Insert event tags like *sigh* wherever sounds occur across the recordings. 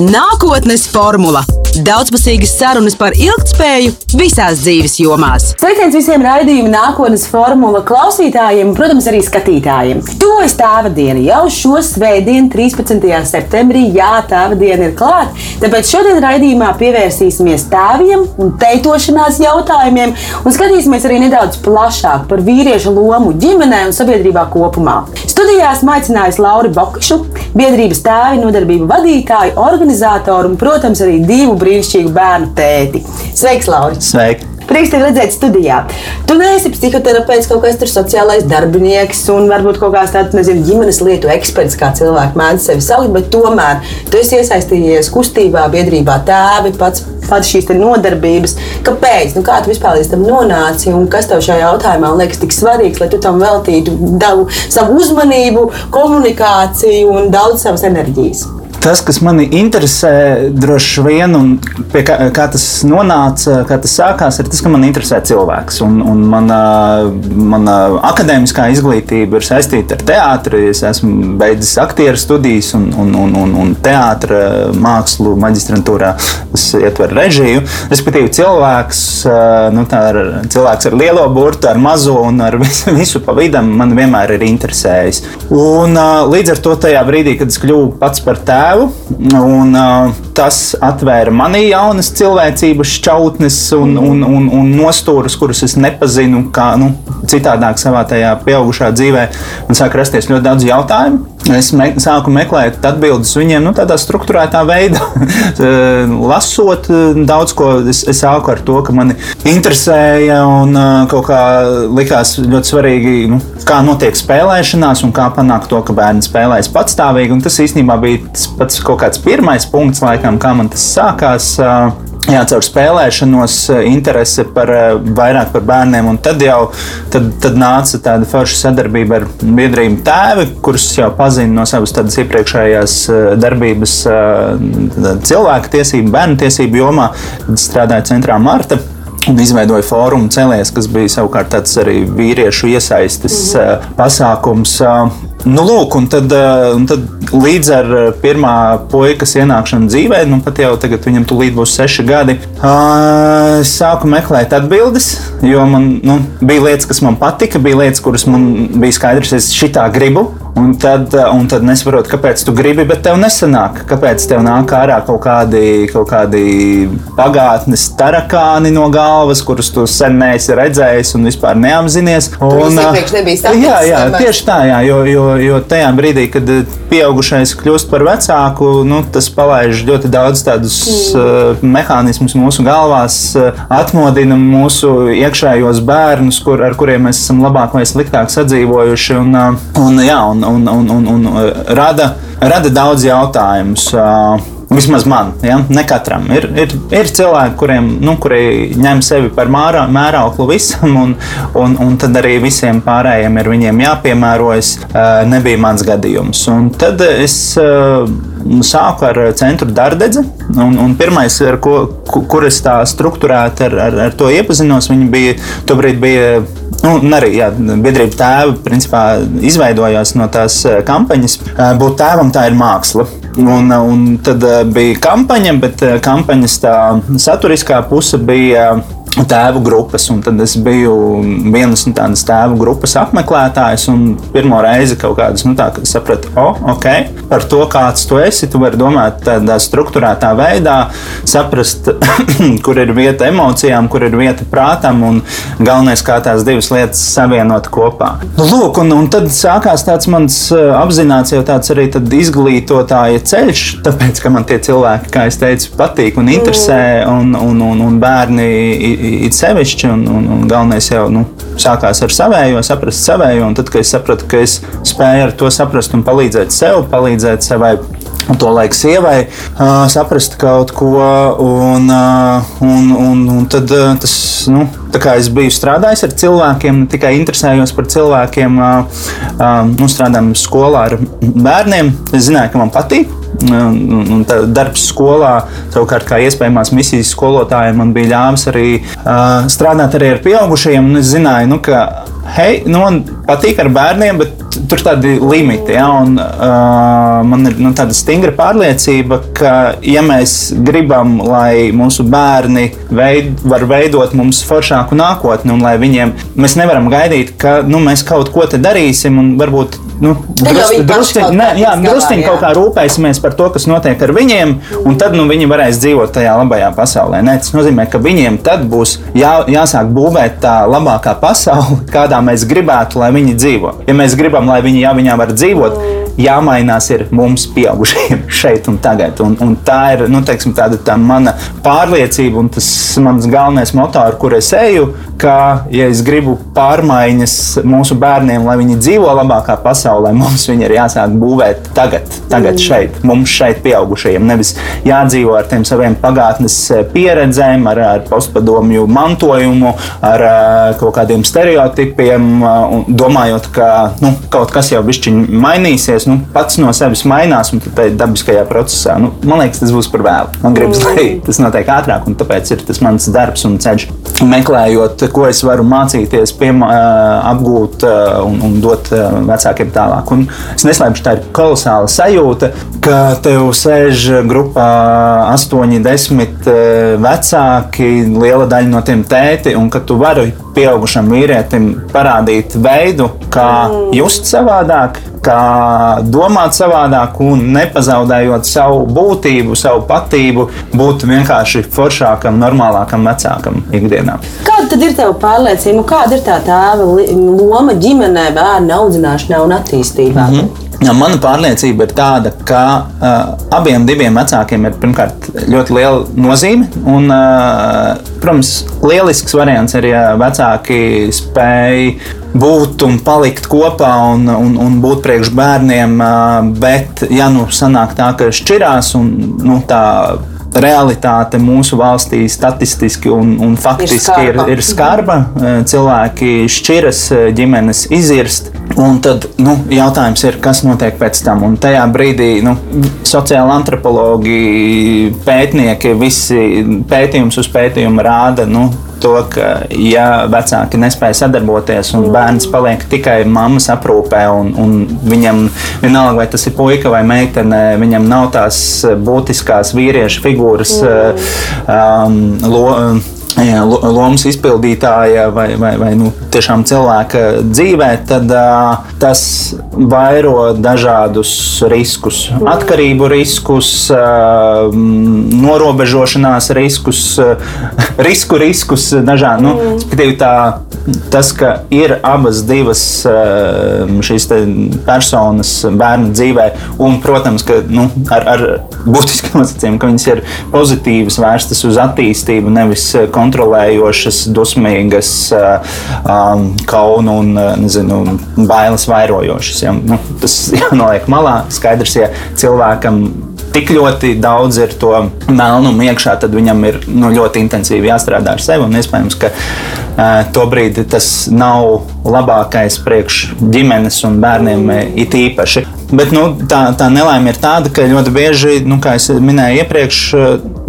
Nākotnes formula - daudzpusīgas sarunas par ilgspēju visās dzīves jomās. Sveiciens visiem raidījuma nākotnes formula klausītājiem, protams, arī skatītājiem. Tuvojas tēva diena jau šo svētdienu, 13. septembrī. Jā, tēva diena ir klāta. Tāpēc šodien raidījumā pievērsīsimies tēviem un teitošanās jautājumiem un skatīsimies arī nedaudz plašāk par vīriešu lomu ģimenē un sabiedrībā kopumā. Studijā esmu aicinājusi Lauru Bokašu, biedrības tēvi nodarbību vadītāju, organizatoru un, protams, arī divu brīnišķīgu bērnu tēti. Sveiks, Lauri! Sveiki! Prieks te redzēt studijā. Tu neesi psihoterapeits, kaut kas tur sociālais darbinieks un varbūt kaut kāds tāds, nezinu, ģimenes lietu eksperts, kā cilvēki mēdz sevi saukt, bet tomēr tu esi iesaistījies kustībā, biedrībā tēvi, pats, pats šīs nodarbības. Kāpēc? Nu, kā tu vispār līdz tam nonāci un kas tev šajā jautājumā liekas tik svarīgs, lai tu tam veltītu davu, savu uzmanību, komunikāciju un daudz savas enerģijas? Tas, kas manī interesē, droši vien, un kā, kā tas nonāca, kā tas sākās, ir tas, ka man interesē cilvēks. Un, un mana, mana akadēmiskā izglītība ir saistīta ar teātri. Es esmu beidzis aktieru studijas un, un, un, un, un teātris mākslu maģistrantūrā. Tas ietver režiju. Respektīvi, cilvēks, nu, ar, cilvēks ar lielo burtu, ar mazo un ar *laughs* visu, visu pa vidam man vienmēr ir interesējis. Un, līdz ar to tajā brīdī, kad es kļuvu pats par tēvu, tēvu. Un, uh, tas atvēra manī jaunas cilvēcības šķautnes un, un, un, un nostūrus, kurus es nepazinu, kā nu, citādāk savā tajā pieaugušā dzīvē. Man sāk rasties ļoti daudz jautājumu. Es me, sāku meklēt atbildes viņiem nu, tādā struktūrētā veidā. *laughs* Lasot daudz ko, es, es sāku ar to, ka mani interesēja un kaut kā likās ļoti svarīgi, nu, kā notiek spēlēšanās un kā panākt to, ka bērni spēlēs patstāvīgi. Un tas īstenībā bija tas pats kaut kāds pirmais punkts, laikam, kā man tas sākās. Jā, caur spēlēšanos, interese par vairāk par bērniem, un tad jau tad, tad nāca tāda forša sadarbība ar biedrību tēvi, kurus jau pazinu no savas iepriekšējās darbības cilvēku tiesību, bērnu tiesību jomā. Tad strādāju centrā Marta un izveidoja fórumu Cēlēs, kas bija savukārt tāds arī vīriešu iesaistes mm -hmm. pasākums. Nu, lūk, un tad, un tad līdz ar pirmā puikas ienākšanu dzīvē, nu pat jau tagad viņam tūlīt būs seši gadi, es sāku meklēt atbildes, jo man nu, bija lietas, kas man patika, bija lietas, kuras man bija skaidrs, es šitā gribu. Un tad, un tad nesaprotu, kāpēc tu gribi, bet tev nesanāk. Kāpēc tev nāk ārā kaut kādi, kaut kādi pagātnes tarakāni no galvas, kurus tu sen neesi redzējis un vispār neapzinies. Un, jā, jā, tieši tā, jā, jo, jo, jo tajā brīdī, kad pieaugušais kļūst par vecāku, nu, tas palaiž ļoti daudz tādus uh, mehānismus mūsu galvās, uh, atmodina mūsu iekšējos bērnus, kur, ar kuriem mēs esam labāk vai sliktāk sadzīvojuši. Un, uh, un, jā, un, un, un, un, un rada, rada daudz jautājumus. Vismaz man, ja? ne katram. Ir, ir, ir cilvēki, kuriem nu, kuri ņem sevi par mārā, mērauklu visam, un, un, un tad arī visiem pārējiem ir jāpiemērojas. Nebija mans gadījums. Un tad es sāku ar centru Dārdedzi. Ko, kur es tā struktūrēti ar, ar, ar to iepazinos, viņi bija tobrīd bija Nu, arī jā, biedrība tēva principā, izveidojās no tās kampaņas. Būt tēvam tā ir māksla. Un, un tad bija kampaņa, bet kampaņas tā saturiskā puse bija tēvu grupas. Tad es biju vienas no tādas tēvu grupas apmeklētājs. Pirmo reizi kaut kādas nu, tādas sapratu, oh, ok, par to, kāds tu esi. Tu vari domāt tādā struktūrētā veidā, saprast, *clears throat* kur ir vieta emocijām, kur ir vieta prātam un galvenais, kā tās divas lietas savienot kopā. Nu, lūk, un, un tad sākās tāds mans eh, apzināts jau tāds arī izglītotāja ceļš, tāpēc, ka man tie cilvēki, kā es teicu, patīk un interesē, un, un, un, un bērni it sevišķi, un, un, un galvenais jau nu, sākās ar savējo, saprast savējo, tad, kad es sapratu, ka es spēju ar to saprast un palīdzēt sev, palīdzēt savai to laiku sievai, uh, saprast kaut ko. Un, uh, un, un, un tad uh, tas, nu, tā kā es biju strādājis ar cilvēkiem, ne tikai interesējos par cilvēkiem, uh, uh, nu, strādājot skolā ar bērniem, es zināju, ka man patīk. Un darbs skolā, savukārt, kā iespējamās misijas skolotājiem, man bija ļāvis arī uh, strādāt arī ar pieaugušajiem. Es zināju, nu, ka hei, nu, man patīk ar bērniem, bet tur ir tādi limiti. Ja, un, uh, man ir nu, tāda stingra pārliecība, ka, ja mēs gribam, lai mūsu bērni veid, var veidot mums foršāku nākotni, un lai viņiem mēs nevaram gaidīt, ka nu, mēs kaut ko darīsim, un varbūt nu, druskuļi kaut kā rūpēsimies par to, kas notiek ar viņiem, un tad nu, viņi varēs dzīvot tajā labajā pasaulē. Nē, tas nozīmē, ka viņiem tad būs jā, jāsāk būvēt tā labākā pasaule, *laughs* kādā mēs gribētu, lai viņi dzīvo. Ja mēs gribam, lai viņi jā, viņā var dzīvot, jāmainās ir mums, pieaugušiem, *laughs* šeit un tagad. Un, un tā ir nu, teiksim, tāda tā mana pārliecība un tas mans galvenais moto, ar kur es eju. Ka, ja es gribu pārmaiņas mūsu bērniem, lai viņi dzīvo labākā pasaulē, mums *laughs* viņi ir jāsāk būvēt tagad, tagad mm. šeit, mums šeit, pieaugušajiem. Nevis jādzīvo ar tiem saviem pagātnes eh, pieredzēm, ar, ar postpadomju mantojumu, ar eh, kaut kādiem stereotipiem, eh, domājot, ka nu, kaut kas jau bišķiņ mainīsies nu, pats no sevis mainās, un tādā dabiskajā procesā, nu, man liekas, tas būs par vēlu. Man gribas, mm. lai tas notiek ātrāk, un tāpēc ir tas mans darbs un ceļš. Meklējot, ko es varu mācīties, piemā, apgūt un, un dot vecākiem tālāk. Un es neslēpšu, tā ir kolosāla sajūta, ka tev sēž grupā 8, 10 vecāki, liela daļa no tiem tēti, un ka tu vari pieaugušam vīrietim parādīt veidu, kā mm. just savādāk, kā domāt savādāk un nepazaudējot savu būtību, savu patību, būt vienkārši foršākam, normālākam vecākam ikdienā. Kāda tad ir tava pārliecība? Kāda ir tā tēva loma ģimenē, bērnu audzināšanā un attīstībā? Mm -hmm. Mana pārliecība ir tāda, ka uh, abiem diviem vecākiem ir pirmkārt ļoti liela nozīme. Un, uh, protams, lielisks variants ir, ja vecāki spēj būt un palikt kopā un, un, un būt priekš bērniem. Bet, ja nu sanāk tā, ka šķirās un nu, tā realitāte mūsu valstī statistiski un, un faktiski ir skarba. Ir, ir skarba. Cilvēki šķiras, ģimenes izirst. Un tad nu, jautājums ir, kas notiek pēc tam. Un tajā brīdī nu, sociāla antropologi, pētnieki, visi pētījums uz pētījumu rāda. Nu, to, ka, ja vecāki nespēja sadarboties un bērns paliek tikai mammas aprūpē, un, un viņam vienalga, vai tas ir puika vai meitene, viņam nav tās būtiskās vīriešu figūras. Mm. Um, lo, lomas izpildītāja vai, vai, vai nu, tiešām cilvēka dzīvē, tad uh, tas vairo dažādus riskus. Atkarību riskus, uh, norobežošanās riskus, uh, *laughs* risku riskus dažādi. Nu, mm. tā, tas, ka ir abas divas šīs personas bērnu dzīvē, un, protams, ka nu, ar, ar būtisku *laughs* nosacījumu, ka viņas ir pozitīvas, vērstas uz attīstību, nevis konfliktu kontrolējošas, dusmīgas, um, kaunu un nezinu, bailes vairojošas. Ja? Nu, tas *laughs* jānoliek malā. Skaidrs, ja cilvēkam tik ļoti daudz ir to melnumu iekšā, tad viņam ir nu, ļoti intensīvi jāstrādā ar sevi. Iespējams, ka uh, to brīdi tas nav labākais priekš ģimenes un bērniem it īpaši. Bet nu, tā, tā nelaime ir tāda, ka ļoti bieži, nu, kā jau minēju iepriekš,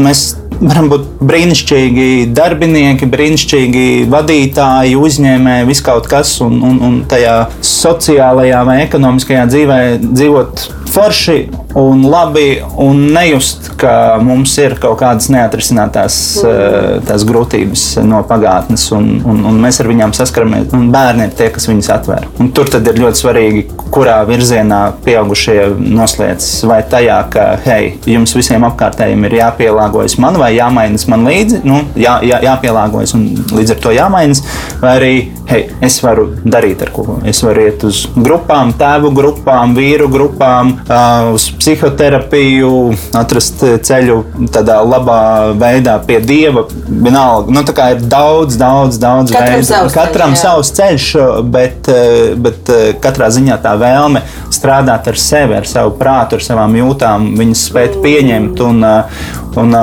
mēs varam būt brīnišķīgi darbinieki, brīnišķīgi vadītāji, uzņēmēji, viskaut kas, un, un, un tajā sociālajā vai ekonomiskajā dzīvē dzīvot forši un labi, un nejust, ka mums ir kaut kādas neatrisinātās mm. grūtības no pagātnes, un, un, un mēs ar viņām saskaramies. Bērni ir tie, kas viņus atver. Un tur ir ļoti svarīgi, kurā virzienā pieaugušie noslēdz. Vai tajā, ka, hei, jums visiem apkārtējiem ir jāpielāgojas man, vai jāmainas man līdzi, nu, jā, jā, jāpielāgojas un līdz ar to jāmainas, vai arī, hei, es varu darīt ar ko. Es varu iet uz grupām, tēvu grupām, vīru grupām, uz psihoterapiju, atrast ceļu tādā labā veidā pie dieva. Vienalga, nu, ir daudz, daudz, daudz Katram veidu. Savs Katram ceļš, savs ceļš, bet, bet katrā ziņā tā vēlme strādāt ar sevi, ar savu prātu, ar savām jūtām, viņas spēt pieņemt un, un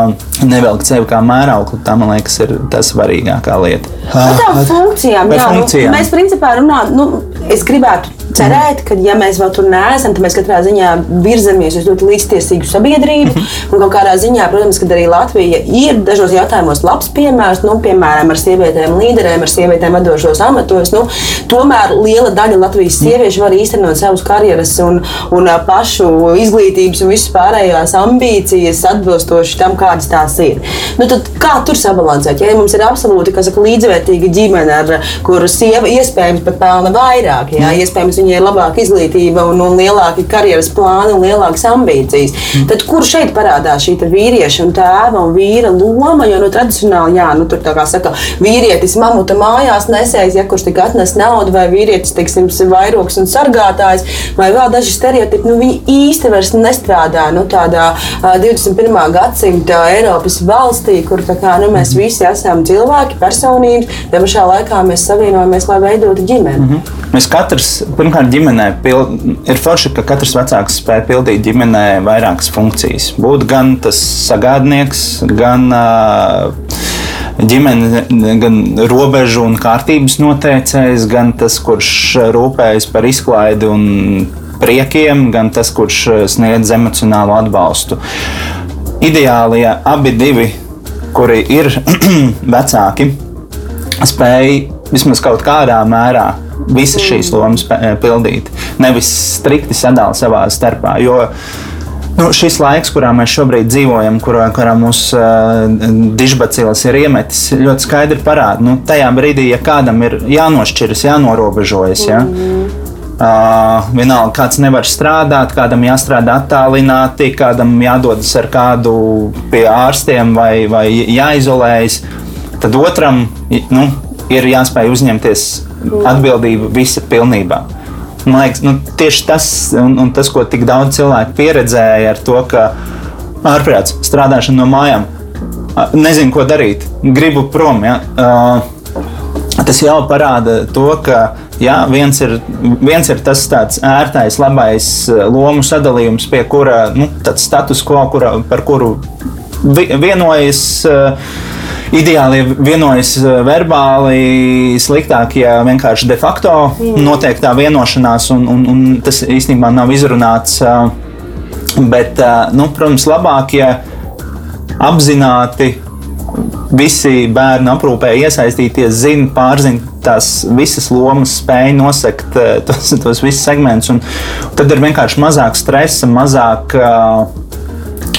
nevelkt sevi kā mērauklu. Tā, man liekas, ir tas svarīgākā lieta. Par tām funkcijām, jā, nu, funkcijām. Nu, mēs principā runājam, nu, es gribētu cerēt, ka, ja mēs vēl tur neesam, tad mēs katrā ziņā virzamies uz ļoti līdztiesīgu sabiedrību. Un kaut kādā ziņā, protams, ka arī Latvija ir dažos jautājumos labs piemērs, nu, piemēram, ar sievietēm līderēm, ar sievietēm vadošos amatos. Nu, tomēr liela daļa Latvijas sieviešu var īstenot savus karjeras un, un pašu izglītības un visas pārējās ambīcijas atbilstoši tam, kādas tās ir. Nu, tad, kā tur sabalansēt? Ja mums ir absolūti saka, līdzvērtīga ģimene, ar kuru sieva iespējams pat pelna vairāk, ja iespējams viņai ir labāka izglītība un, un lielāki karjeras plāni un lielākas ambīcijas, mm. tad kur šeit parādās šī vīrieša un tēva un vīra loma? Jo nu, tradicionāli, jā, nu, tur tā kā saka, vīrietis mamuta mājās nesējis, ja kurš tik atnes naudu, vai vīrietis, teiksim, vairogs un sargātājs, vai vēl daži stereotipi, nu, viņi īsti vairs nestrādā nu, tādā uh, 21. gadsimta Eiropas valstī, kur kā, nu, mēs visi esam cilvēki, personības, ja pašā laikā mēs savienojamies, lai veidotu ģimeni. Mm -hmm. Mēs katrs, pirmkārt, ģimenē pil, ir forši, ka katrs vecāks spēj pildīt ģimenē vairākas funkcijas. Būt gan tas sagādnieks, gan ģimene, gan robežu un kārtības noteicējs, gan tas, kurš rūpējas par izklaidi un priekiem, gan tas, kurš sniedz emocionālu atbalstu. Ideāli, ja abi divi, kuri ir *clears throat* vecāki, spēj vismaz kaut kādā mērā visas šīs lomas pildīt, nevis strikti sadalīt savā starpā. Jo, Nu, šis laiks, kurā mēs šobrīd dzīvojam, kurā, kurā mūsu uh, dižbacils ir iemetis, ļoti skaidri parāda, nu, tajā brīdī, ja kādam ir jānošķiras, jānorobežojas. Ja? Uh, vienalga, kāds nevar strādāt, kādam jāstrādā attālināti, kādam jādodas ar kādu pie ārstiem vai, vai jāizolējas, tad otram nu, ir jāspēj uzņemties atbildība visa pilnībā. Man liekas, nu, tieši tas, un, un tas, ko tik daudz cilvēku pieredzēja ar to, ka ārprāts strādāšana no mājām, nezinu, ko darīt, gribu prom. Ja? Tas jau parāda to, ka jā, viens, ir, viens ir tas ērtais, labais lomu sadalījums, pie kura nu, status quo, kura, par kuru vienojas. Uh, ideāli vienojas eh, verbāli, sliktāk, ja vienkārši de facto mm. notiek tā vienošanās, un, un, un tas īstenībā nav izrunāts. Eh, bet, eh, nu, protams, labāk, ja apzināti visi bērnu aprūpē iesaistīties, zina, pārzina tās visas lomas, spēja nosekt *laughs* tos, tos visus segmentus. Tad ir vienkārši mazāk stresa, mazāk uh,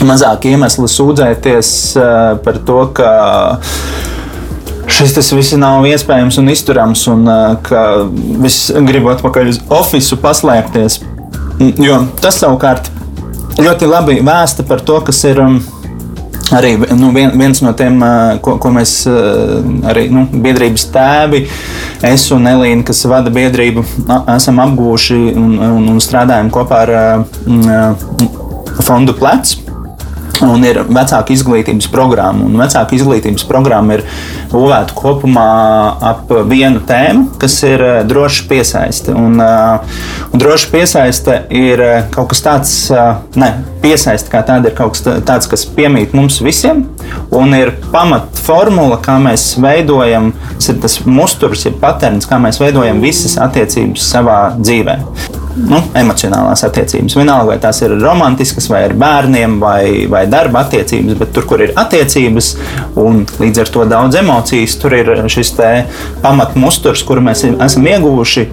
mazāk iemeslu sūdzēties eh, par to, ka šis viss nav iespējams un izturams, un eh, ka viss grib atpakaļ uz oficiālu paslēpties. Jo tas savukārt ļoti labi vēsta par to, kas ir. Um, arī nu, vien, viens no tiem, eh, ko, ko mēs arī nu, biedrības tēvi, es un Elīna, kas vada biedrību, esam apgūši un, un, un strādājam kopā ar Fondu Plecu un ir vecāka izglītības programma. Un vecāka izglītības programma ir būvēta kopumā ap vienu tēmu, kas ir eh, droša piesaiste. Un, eh, un droša piesaiste ir eh, kaut kas tāds, ne, piesaiste kā tāda ir kaut kas tāds, kas piemīt mums visiem, un ir pamatformula, kā mēs veidojam, tas ir tas musturs, ir patērns, kā mēs veidojam visas attiecības savā dzīvē nu, emocionālās attiecības. Vienalga, vai tās ir romantiskas, vai ar bērniem, vai, vai darba attiecības, bet tur, kur ir attiecības un līdz ar to daudz emocijas, tur ir šis pamatmusturs, kuru mēs esam ieguvuši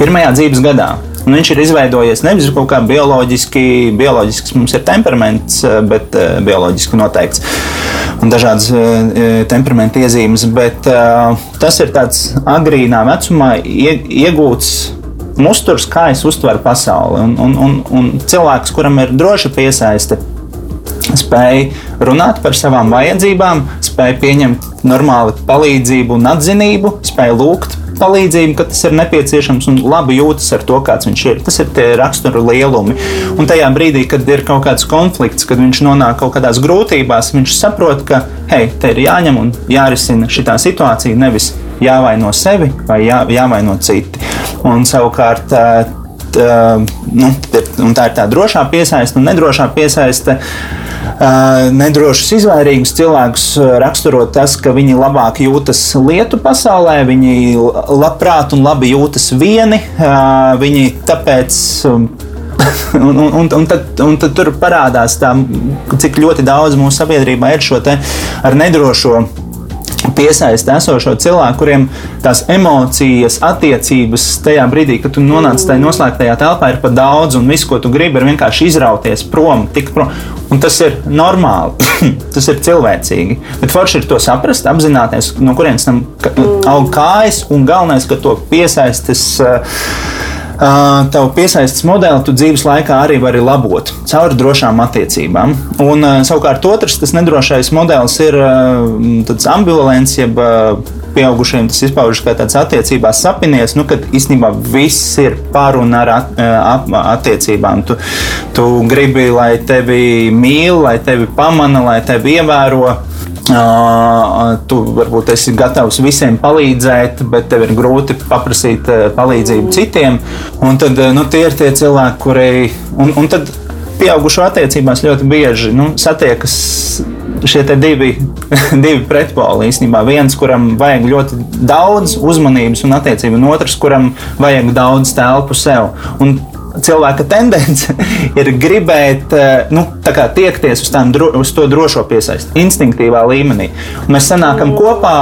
pirmajā dzīves gadā. Un viņš ir izveidojies nevis kaut kā bioloģiski, bioloģisks mums ir temperaments, bet uh, bioloģiski noteikts. Un dažādas uh, temperamenta iezīmes, bet tas ir tāds agrīnā vecumā iegūts musturs, kā es uztveru pasauli. Un, un, un, un cilvēks, kuram ir droša piesaiste, spēja runāt par savām vajadzībām, spēja pieņemt normālu palīdzību un atzinību, spēja lūgt palīdzību, kad tas ir nepieciešams un labi jūtas ar to, kāds viņš ir. Tas ir tie rakstura lielumi. Un tajā brīdī, kad ir kaut kāds konflikts, kad viņš nonāk kaut kādās grūtībās, viņš saprot, ka hei, te ir jāņem un jārisina šī situācija, nevis jāvaino sevi vai jā, jāvaino citi. Un savukārt nu, tā ir tā drošā piesaiste un nedrošā piesaiste. Nedrošus, izvairīgus cilvēkus raksturo tas, ka viņi labāk jūtas lietu pasaulē, viņi labprāt un labi jūtas vieni. Viņi tāpēc un, *laughs* un, un, un, tad, un tad tur parādās, tā, cik ļoti daudz mūsu sabiedrībā ir šo ar nedrošo piesaistīt esošo cilvēku, kuriem tās emocijas, attiecības tajā brīdī, kad tu nonāc tajā noslēgtajā telpā, ir par daudz, un viss, ko tu gribi, ir vienkārši izrauties prom, tikt prom. Un tas ir normāli, *laughs* tas ir cilvēcīgi. Bet forši ir to saprast, apzināties, no kurienes tam aug kājas, un galvenais, ka to piesaistes. Uh, tavu piesaistes modeli tu dzīves laikā arī vari labot caur drošām attiecībām. Un, savukārt, otrs, tas nedrošais modelis ir tāds ambivalents, jeb pieaugušiem tas izpaužas kā tāds attiecībās sapinies, nu, kad īstenībā viss ir par un ar at, at, attiecībām. Tu, tu gribi, lai tevi mīl, lai tevi pamana, lai tevi ievēro. Tu varbūt esi gatavs visiem palīdzēt, bet tev ir grūti paprasīt palīdzību citiem. Un tad nu, tie ir tie cilvēki, kuri. Un, un tad pieaugušo attiecībās ļoti bieži nu, satiekas šie divi, *laughs* divi pretpoli īstenībā. Viens, kuram vajag ļoti daudz uzmanības un attiecību, un otrs, kuram vajag daudz telpu sev. Un cilvēka tendence *laughs* ir gribēt eh, nu, tiekties uz, tām, uz to drošo piesaisti, instinktīvā līmenī. Mēs sanākam kopā,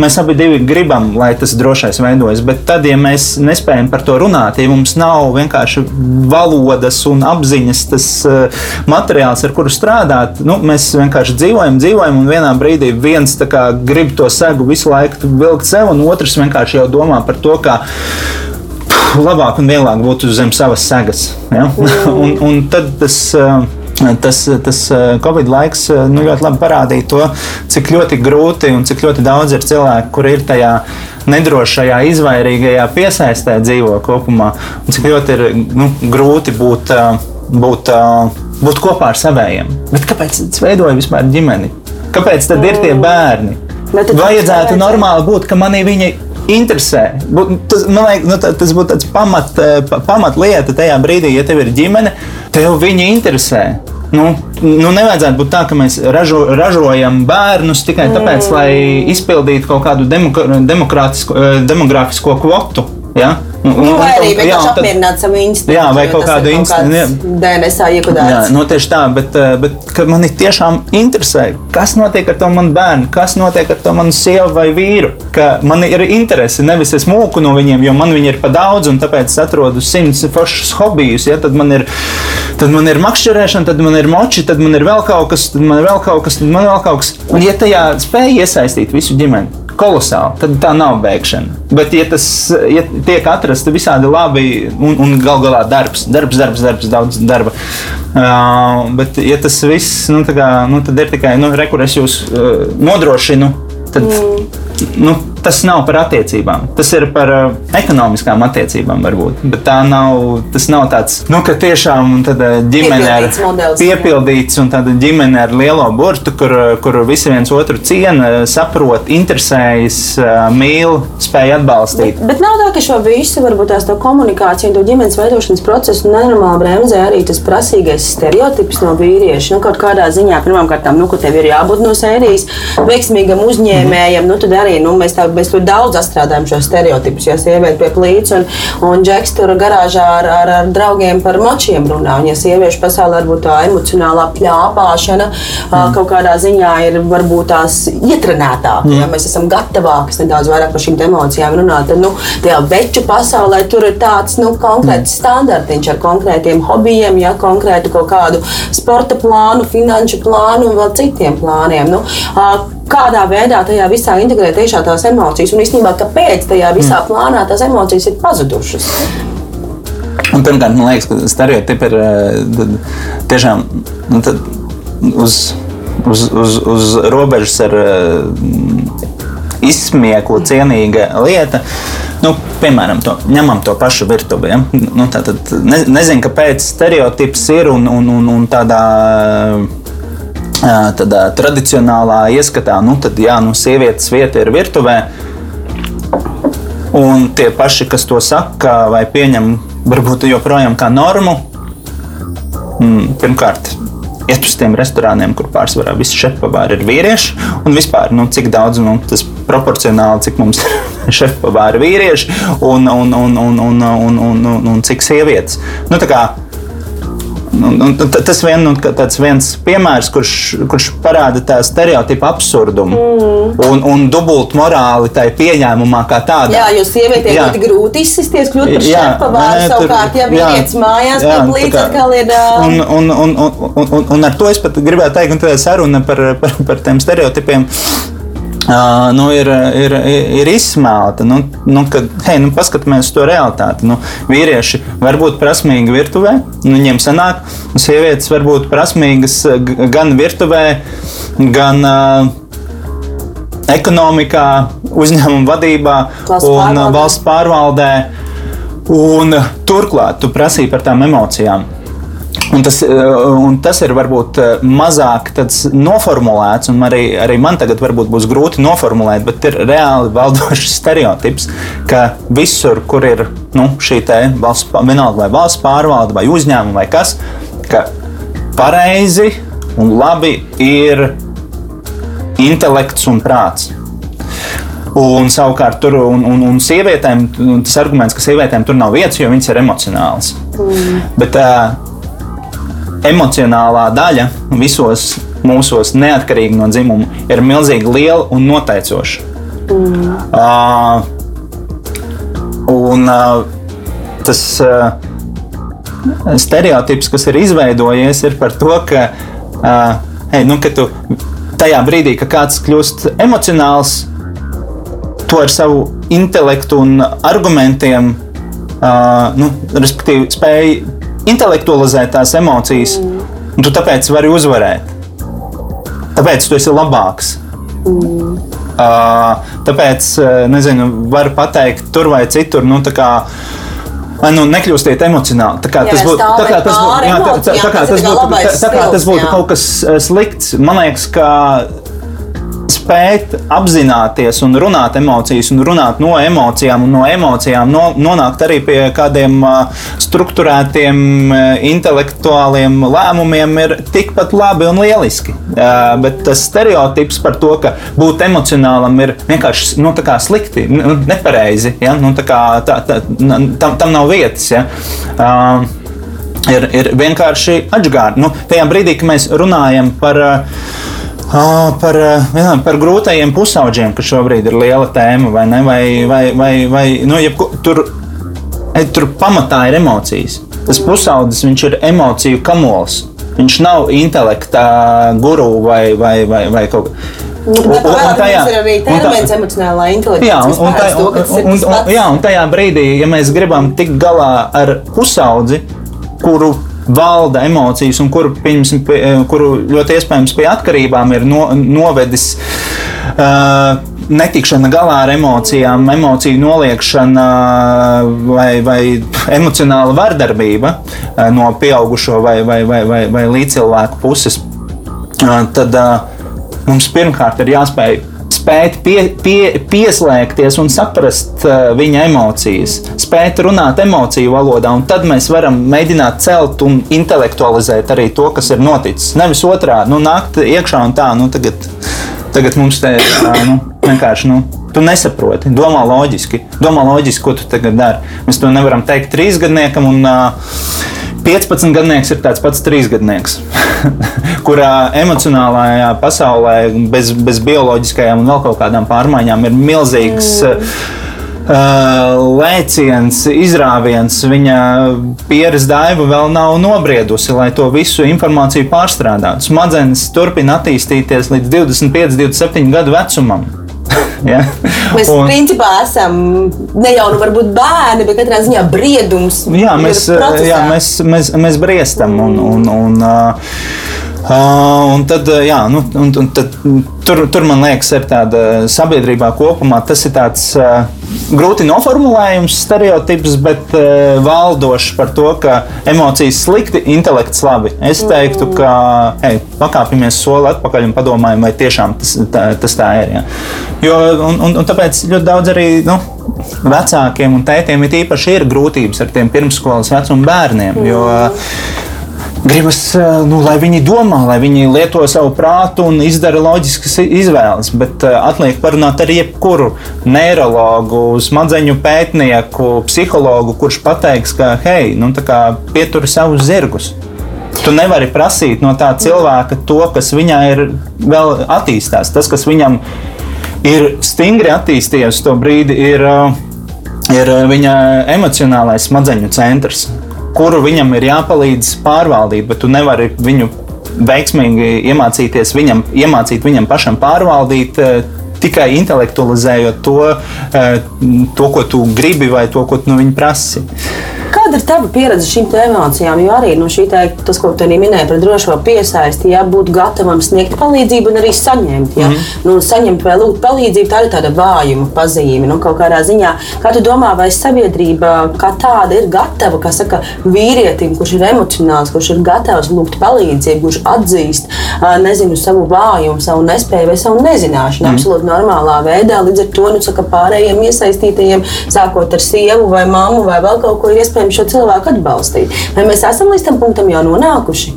mēs abi gribam, lai tas drošais veidojas. Bet tad, ja mēs nespējam par to runāt, ja mums nav vienkārši valodas un apziņas, tas uh, materiāls, ar kuru strādāt, nu, mēs vienkārši dzīvojam, dzīvojam, un vienā brīdī viens kā, grib to segu visu laiku vilkt sev, un otrs vienkārši jau domā par to, kā *laughs* labāk un vieglāk būtu zem savas segas. Ja? Mm. *laughs* un, un tad tas. Eh, tas, tas eh, Covid laiks eh, nu, ļoti labi parādīja to, cik ļoti grūti un cik ļoti daudz ir cilvēku, kur ir tajā nedrošajā, izvairīgajā piesaistē dzīvo kopumā. Un cik ļoti ir nu, grūti būt, būt, būt kopā ar saviem. Bet kāpēc tas veidoja vispār ģimeni? Kāpēc tad ir tie mm. bērni? Vajadzētu normāli būt, ka manī viņi interesē. Tas, man liekas, nu, tas būtu tāds pamat, eh, pamatlieta tajā brīdī, ja tev ir ģimene, tev viņi interesē. Nu, nu, nevajadzētu būt tā, ka mēs ražo, ražojam bērnus tikai tāpēc, lai izpildītu kaut kādu eh, demogrāfisko kvotu. Ja? Nu, nu, vai arī vienkārši apmierināt savu instinktu. Jā, vai kaut kādu instinktu. DNSā iekodēts. Jā, nu, tieši tā, bet, eh, bet man tiešām interesē, kas notiek ar to manu bērnu, kas notiek ar to manu sievu vai vīru. Ka man ir interese, nevis es mūku no viņiem, jo man viņi ir pa daudz, un tāpēc es atrodu simts foršus hobijus. Ja? Tad man ir, tad man ir makšķerēšana, tad man ir moči, tad man ir vēl kaut kas, tad man ir vēl kaut kas, tad man ir vēl kaut kas. Un ja tajā spēja iesaistīt visu ģimeni kolosāli. Tad tā nav bēgšana. Bet, ja tas ja tiek atrasts visādi labi un, un gal galā darbs, darbs, darbs, darbs daudz darba. Uh, bet, ja tas viss, nu, kā, nu, tad ir tikai, nu, rekur es jūs uh, nodrošinu, tad. Mm nu, tas nav par attiecībām. Tas ir par uh, ekonomiskām attiecībām, varbūt. Bet tā nav, tas nav tāds, nu, ka tiešām uh, ģimene ar modelis, piepildīts un tāda ģimene ar lielo burtu, kur, uh, kur visi viens otru ciena, saprot, interesējas, mīl, spēj atbalstīt. Bet, bet nav tā, ka šo visu, varbūt tās tā komunikācija un to ģimenes veidošanas procesu nenormāli bremzē arī tas prasīgais stereotips no vīrieša. Nu, kaut kādā ziņā, pirmkārt, nu, ka tev ir jābūt no sērijas veiksmīgam uzņēmējam, nu, tad arī nu, mēs, tā, mēs ļoti daudz strādājam šo stereotipus. Ja sieviete pie plīts un, un džeks tur garāžā ar, ar, ar draugiem par močiem runā. Un, ja sieviešu pasaulē varbūt tā emocionālā pļāpāšana mm. kaut kādā ziņā ir varbūt tās ietrenētāka, mm. ja mēs esam gatavāki nedaudz vairāk par šīm emocijām runāt, tad nu, tajā veču pasaulē tur ir tāds nu, konkrēts mm. standartiņš ar konkrētiem hobijiem, ja konkrētu kaut kādu sporta plānu, finanšu plānu un vēl citiem plāniem. Nu, kādā veidā tajā visā integrēt iekšā tās emocijas un īstenībā, kāpēc tajā visā mm. plānā tās emocijas ir pazudušas. Un pirmkārt, man liekas, ka stereotipi ir eh, tiešām nu, uz, uz, uz, uz robežas ar eh, izsmieklu cienīga lieta. Nu, piemēram, to, ņemam to pašu virtuvi. Ja? Nu, tā, tad, ne, nezinu, kāpēc stereotips ir un, un, un, un tādā tādā tradicionālā ieskatā, nu, tad jā, nu, sievietes vieta ir virtuvē. Un tie paši, kas to saka vai pieņem varbūt joprojām kā normu. Mm, pirmkārt, iet uz tiem restorāniem, kur pārsvarā visi šefpavāri ir vīrieši, un vispār, nu, cik daudz nu, tas proporcionāli, cik mums ir *laughs* šefpavāri vīrieši un, un, un, un, un, un, un, un, un cik sievietes. Nu, Un, un, tas vien, nu, tāds viens piemērs, kurš, kurš parāda tā stereotipu absurdumu mm. un, un dubult morāli tai pieņēmumā kā tādā. Jā, jo sievietēm ļoti grūti izsisties, kļūt par šefpavāru savukārt, ja vīrietis mājās, tad līdz atkal ir. Un, un, un, un, un, un ar to es pat gribētu teikt, un tā saruna par, par, par tiem stereotipiem. Uh, nu, ir, ir, ir izsmelta. Nu, nu, kad, hei, nu, paskatāmies to realitāti. Nu, vīrieši var būt prasmīgi virtuvē, nu, viņiem sanāk, un sievietes var būt prasmīgas gan virtuvē, gan uh, ekonomikā, uzņēmuma vadībā valsts un pārvaldē. valsts pārvaldē. Un, turklāt, tu prasīji par tām emocijām. Un tas, un tas ir varbūt mazāk noformulēts, un arī, arī man tagad būs grūti noformulēt, bet ir reāli valdošs *laughs* stereotips, ka visur, kur ir nu, šī valsts, vienalga vai valsts pārvalde, vai uzņēmuma, vai kas, ka pareizi un labi ir intelekts un prāts. Un savukārt tur un, un, un sievietēm tas arguments, ka sievietēm tur nav vietas, jo viņas ir emocionālas. Mm. Bet, uh, emocionālā daļa visos mūsos, neatkarīgi no dzimuma, ir milzīgi liela un noteicoša. Mm. Uh, un uh, tas uh, stereotips, kas ir izveidojies, ir par to, ka, uh, hey, nu, ka tu tajā brīdī, kad kāds kļūst emocionāls, to ar savu intelektu un argumentiem, uh, nu, respektīvi, spēj intelektualizēt tās emocijas, mm. un tu tāpēc vari uzvarēt. Tāpēc tu esi labāks. Mm. Uh, tāpēc, nezinu, var pateikt, tur vai citur, nu, tā kā. Nu, nekļūstiet emocionāli. Tā kā Jā, tas būtu tā kā tas būtu, jā, tā, tā, tā kā tas būtu, tā, tā kā tas būtu kaut kas eh, slikts. Man liekas, ka spēt apzināties un runāt emocijas, un runāt no emocijām, un no emocijām no, nonākt arī pie kādiem strukturētiem, uh, intelektuāliem lēmumiem, ir tikpat labi un lieliski. Bet tas stereotips par to, ka būt emocionālam ir vienkārši nu, slikti, nu, nepareizi, ja? nu, tā kā, tā, tā, tam, tam nav vietas. Ja? Ir, ir vienkārši atgādājumi. Nu, tajā brīdī, kad mēs runājam par, uh, par, jā, par grūtajiem pusauģiem, kas šobrīd ir liela tēma, vai ne? Vai, vai, vai, vai, nu, jebko, tur, tur pamatā ir emocijas. Tas pusaudzis viņš ir emociju kamols. Viņš nav intelekta guru vai, vai, vai, vai kaut kas. Nu, Un- un- un tajā- ir arī un tā- termins emocionālā inteliģence. Jā, un, un, tā, to, un, ir un, un, pats. jā, un tajā brīdī, ja mēs gribam tikt galā ar pusaudzi, kuru valda emocijas, un kuru, pieņemsim, pie, kuru ļoti iespējams pie atkarībām ir no, novedis uh, netikšana galā ar emocijām, emociju noliekšana vai, vai emocionāla vardarbība uh, no pieaugušo vai, vai, vai, vai, vai līdzcilvēku puses, uh, tad uh, mums pirmkārt ir jāspēj spēt pie, pie, pieslēgties un saprast uh, viņa emocijas, spēt runāt emociju valodā, un tad mēs varam mēģināt celt un intelektualizēt arī to, kas ir noticis. Nevis otrādi, nu, nākt iekšā un tā, nu, tagad, tagad mums te ir nu, vienkārši. Nu, Tu nesaproti, domā loģiski. Domā loģiski, ko tu tagad dari. Mēs to nevaram teikt trīsgadniekam, un uh, 15 gadnieks ir tāds pats trīsgadnieks, *laughs* kurā emocionālajā pasaulē, bez, bez bioloģiskajām un vēl kaut kādām pārmaiņām, ir milzīgs. Mm. Uh, lēciens, izrāviens, viņa pieredze daiva vēl nav nobriedusi, lai to visu informāciju pārstrādātu. Smadzenes turpina attīstīties līdz 25, 27 gadu vecumam. Ja? Mēs Un- principā esam ne jau nu varbūt bērni, bet katrā ziņā briedums. Jā, mēs, jā, mēs, mēs, mēs briestam. Un, un, un, uh, uh, un tad, uh, jā, nu, un, un tad, tur, tur man liekas, ir tāda sabiedrībā kopumā. Tas ir tāds uh, grūti noformulējums, stereotips, bet uh, valdošs par to, ka emocijas slikti, intelekts labi. Es teiktu, ka hei, pakāpjamies soli atpakaļ un padomājam, vai tiešām tas tā, tas tā ir. Jā. Jo, un, un, un tāpēc ļoti daudz arī. Nu, vecākiem un tētiem ir īpaši ir grūtības ar tiem pirmsskolas vecuma bērniem. Jo, Gribas, nu, lai viņi domā, lai viņi lieto savu prātu un izdara loģiskas izvēles, bet uh, atliek parunāt ar jebkuru neiroloģu, smadzeņu pētnieku, psihologu, kurš pateiks, ka, hei, nu, pieturi savus zirgus. Tu nevari prasīt no tā cilvēka to, kas viņā ir vēl attīstās. Tas, kas viņam ir stingri attīstījies, to brīdi ir, ir viņa emocionālais smadzeņu centrs, kuru viņam ir jāpalīdz pārvaldīt, bet tu nevari viņu veiksmīgi iemācīties viņam, iemācīt viņam pašam pārvaldīt. Tikai intelektualizējot to, to, ko tu gribi, vai to, ko tu no viņa prasi. Kāda ir tava pieredze šīm emocijām? Jo arī no šī tā, tas, ko tu minēji par drošo piesaisti, ja būt gatavam sniegt palīdzību un arī saņemt. Ja? Mm -hmm. nu, saņemt vai lūgt palīdzību, tā ir tāda vājuma pazīme. Nu, kaut kādā ziņā, kā tu domā, vai sabiedrība kā tāda ir gatava, kā saka, vīrietim, kurš ir emocionāls, kurš ir gatavs lūgt palīdzību, kurš atzīst nezinu, savu vājumu, savu nespēju vai savu nezināšanu, mm. absolūti normālā veidā. Līdz ar to nu, saka, pārējiem iesaistītajiem, sākot ar sievu vai mammu vai vēl kaut ko, ir iespējams šo cilvēku atbalstīt. Vai mēs esam līdz tam punktam jau nonākuši?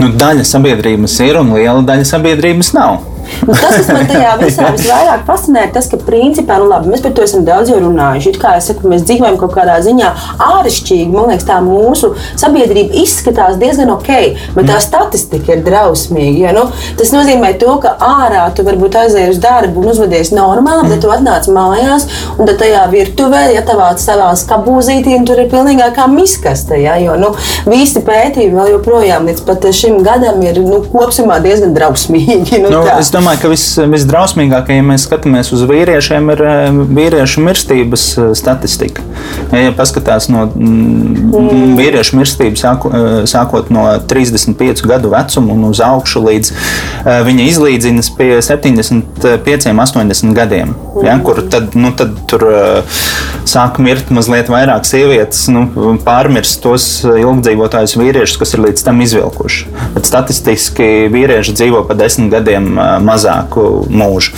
Nu, daļa sabiedrības ir un liela daļa sabiedrības nav. Nu, tas, kas man tajā visā visvairāk fascinē, ir tas, ka principā, nu, labi, mēs par to esam daudz jau runājuši. It kā es saku, mēs dzīvojam kaut kādā ziņā āršķirīgi. Man liekas, tā mūsu sabiedrība izskatās diezgan ok, bet tā statistika ir drausmīga. Ja? Nu, tas nozīmē to, ka ārā tu varbūt aizēji uz darbu un uzvedies normāli, bet tu atnāc mājās un tajā virtuvē, ja tavā savā skabūzītī, tur ir pilnīgākā miskaste. Ja? Jo nu, visi pētījumi vēl joprojām līdz pat šim gadam ir nu, kopumā diezgan drausmīgi. Nu, nu, es domāju, ka vis, visdrausmīgākie, ja mēs skatāmies uz vīriešiem, ir eh, vīriešu mirstības eh, statistika. Ja paskatās no mm. vīriešu mirstības, eh, sākot no 35 gadu vecuma un uz augšu līdz viņa izlīdzinas pie 75, 80 gadiem, ja, kur tad, nu, tad tur sāk mirt mazliet vairāk sievietes, nu, pārmirst tos ilgdzīvotājus vīriešus, kas ir līdz tam izvilkuši. Bet statistiski vīrieši dzīvo pa desmit gadiem mazāku mūžu.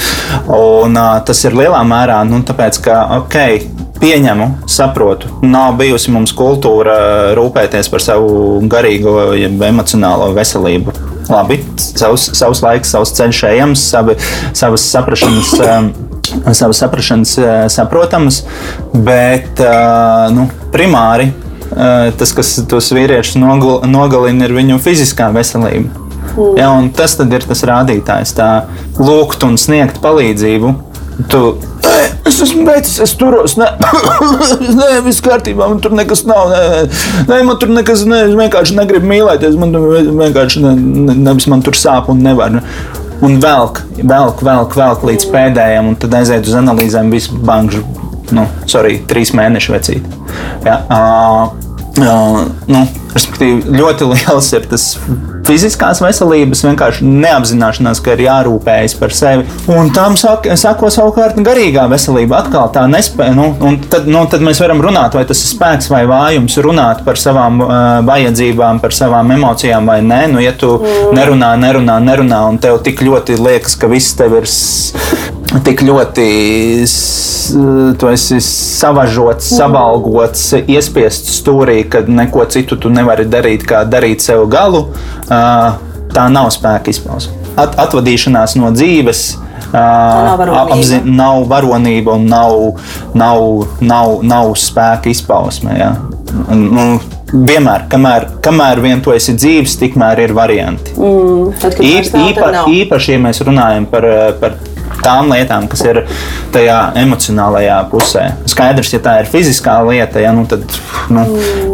Un, tas ir lielā mērā nu, tāpēc, ka okay, pieņemu, saprotu, nav bijusi mums kultūra rūpēties par savu garīgo, emocionālo veselību. Labi, savs, savs laiks, savs ceļš ejams, savi, savas saprašanas. Um, savas saprašanas saprotamas, bet nu, primāri tas, kas tos vīriešus nogalina, ir viņu fiziskā veselība. Mm. Ja, tas ir tas rādītājs, tā lūgt un sniegt palīdzību. Tu, Es esmu beidzis, es turos. Nē, *coughs* nē viss kārtībā, man tur nekas nav. Nē, nē man tur nekas, nē, es vienkārši negribu mīlēties. Man vienkārši ne, ne, nevis man tur sāp un nevar. Un velk, velk, velk, velk līdz pēdējiem, un tad aiziet uz analīzēm visu banku. Nu, sorry, trīs mēnešu vecīt. Ja, uh, uh, nu, respektīvi, ļoti *laughs* liels ir tas fiziskās veselības vienkārši neapzināšanās, ka ir jārūpējas par sevi. Un tam sako savukārt garīgā veselība. Atkal tā nespēja. Nu, tad, nu, tad mēs varam runāt, vai tas ir spēks vai vājums, runāt par savām uh, vajadzībām, par savām emocijām vai nē. Nu, ja tu mm. nerunā, nerunā, nerunā, un tev tik ļoti liekas, ka viss tev ir tik ļoti savažots, mm. savalgots, iespiests stūrī, ka neko citu tu nevari darīt, kā darīt sev galu tā nav spēka izpausme. At, atvadīšanās no dzīves. Nav varonība. Nav varonība un nav, nav, nav, nav spēka izpausme. Ja. Nu, vienmēr, kamēr, kamēr vien tu esi dzīves, tikmēr ir varianti. Mm, tad, Īpa, īpa, īpaši, ja mēs runājam par, par tām lietām, kas ir tajā emocionālajā pusē. Skaidrs, ja tā ir fiziskā lieta, ja, nu tad, nu,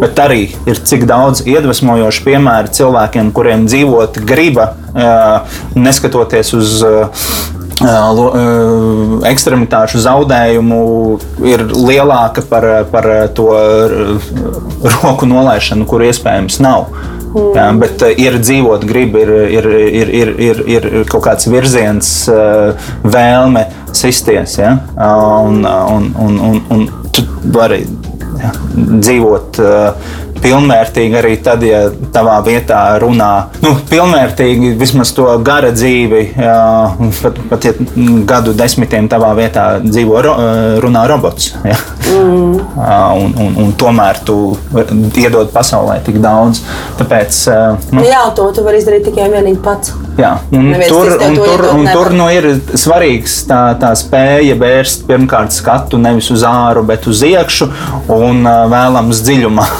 bet arī ir cik daudz iedvesmojošu piemēru cilvēkiem, kuriem dzīvot griba, neskatoties uz ekstremitāšu zaudējumu ir lielāka par, par to roku nolaišanu, kur iespējams nav. Mm. Bet uh, ir dzīvot, gribi, ir, ir, ir, ir, ir, ir kaut kāds virziens, uh, vēlme sisties. Ja? Un, un, un, un, un tu vari ja, dzīvot pilnvērtīgi arī tad, ja tavā vietā runā, nu, pilnvērtīgi vismaz to gara dzīvi, jā, pat, pat ja gadu desmitiem tavā vietā dzīvo, ro, runā robots. Jā. Mm. Un, un, un tomēr tu iedod pasaulē tik daudz. Tāpēc, nu, jā, to tu vari izdarīt tikai vienīgi pats. Jā, un Neviens tur, un tur, un tur nu ir svarīgs tā, tā spēja vērst pirmkārt skatu nevis uz āru, bet uz iekšu un vēlams dziļumā.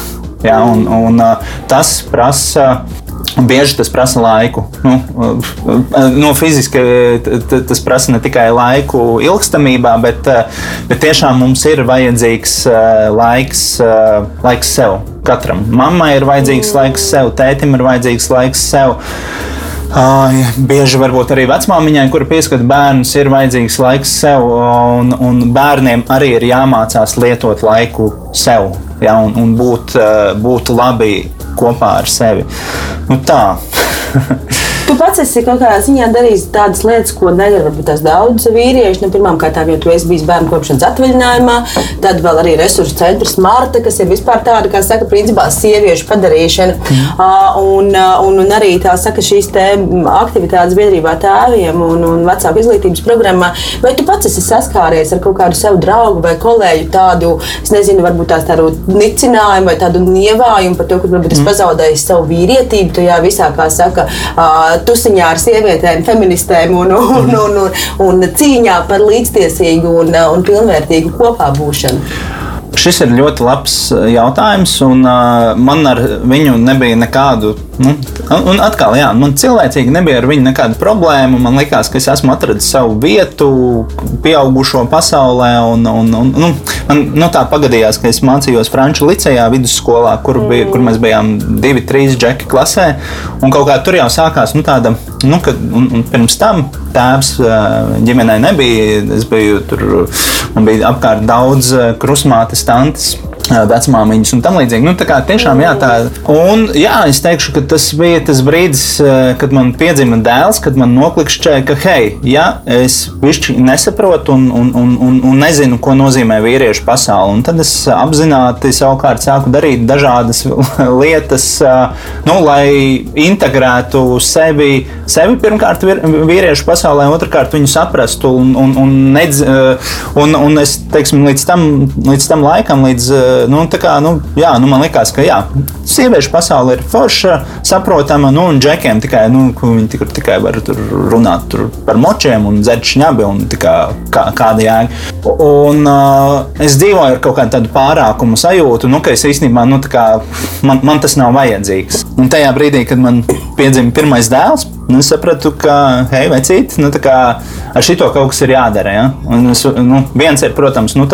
Jā, un, un, tas prasa Bieži tas prasa laiku. Nu, no fiziski tas prasa ne tikai laiku ilgstamībā, bet, bet tiešām mums ir vajadzīgs laiks, laiks sev. Katram mammai ir vajadzīgs laiks sev, tētim ir vajadzīgs laiks sev. Uh, bieži varbūt arī vecmāmiņai, kura pieskata bērnus, ir vajadzīgs laiks sev, un, un bērniem arī ir jāmācās lietot laiku sev ja, un, un būt, būt labi kopā ar sevi. Nu, tā. *laughs* Tu pats esi kaut kādā ziņā darījis tādas lietas, ko nedara varbūt tās daudz vīrieši. Nu, Pirmkārt, jau tu esi bijis bērnu kopšanas atvaļinājumā, tad vēl arī resursu centrs Marta, kas ir vispār tāda, kā saka, principā sieviešu padarīšana. Mm. Uh, un, un, un arī tā saka, šīs aktivitātes biedrībā tēviem un, un vecāku izglītības programmā. Vai tu pats esi saskāries ar kaut kādu savu draugu vai kolēģu tādu, es nezinu, varbūt tās tādu nicinājumu vai tādu nievājumu par to, ka varbūt es mm. pazaudēju savu vīrietību tajā visā, kā saka, uh, tusiņā ar sievietēm, feministēm un, un, un, un, un cīņā par līdztiesīgu un, un pilnvērtīgu kopā būšanu. Šis ir ļoti labs jautājums, un uh, man ar viņu nebija nekādu Nu, un atkal, jā, man cilvēcīgi nebija ar viņu nekāda problēma. Man liekas, ka es esmu atradzis savu vietu, pieaugušo pasaulē. Un, un, un, nu, man nu, tā pagadījās, ka es mācījos Franču licejā, vidusskolā, kur, bija, kur mēs bijām divi, trīs džeki klasē. Un kaut kā tur jau sākās nu, tāda, nu, kad, un, un pirms tam tēvs ģimenē nebija. Es biju tur, man bija apkārt daudz krusmātes, tantes vecmāmiņas un tam līdzīgi. Nu, tā kā tiešām jā, tā. Un jā, es teikšu, ka tas bija tas brīdis, kad man piedzima dēls, kad man noklikšķēja, ka, hei, ja es višķi nesaprotu un, un, un, un, un nezinu, ko nozīmē vīriešu pasaule, un tad es apzināti savukārt sāku darīt dažādas *laughs* lietas, nu, lai integrētu sevi, sevi pirmkārt vīriešu pasaulē, otrkārt viņu saprastu un, un, un, nedz, un, un es, teiksim, līdz tam, līdz tam laikam, līdz nu, kā, nu, jā, nu, man liekas, ka jā, sieviešu pasaule ir forša, saprotama, nu, un džekiem tikai, nu, viņi tikai, tikai var runāt tur par močiem un dzert šņabi un kā, kā, kāda jēga. Un uh, es dzīvoju ar kaut kādu tādu pārākumu sajūtu, nu, ka es īstenībā, nu, kā, man, man tas nav vajadzīgs. Un tajā brīdī, kad man piedzima pirmais dēls, Nu, es sapratu, ka, hei, vecīt, nu, ar šito kaut kas ir jādara. Ja? Un, es, nu, viens ir, protams, nu,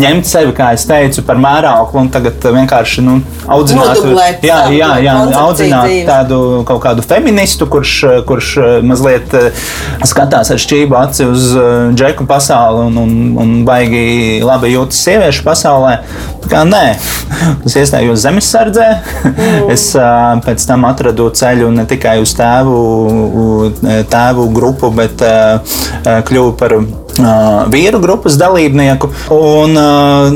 ņemt sevi, kā es teicu, par mērauklu un tagad vienkārši nu, audzināt, Nodublēt, jā, jā, jā, audzināt dzīves. tādu kaut kādu feministu, kurš, kurš mazliet eh, skatās ar šķību aci uz eh, džeku pasauli un, un, un baigi labi jūtas sieviešu pasaulē. Kā nē, es iestājos zemesardzē, mm. es pēc tam atradu ceļu ne tikai uz tēvu tēvu grupu, bet kļuvu par vīru grupas dalībnieku. Un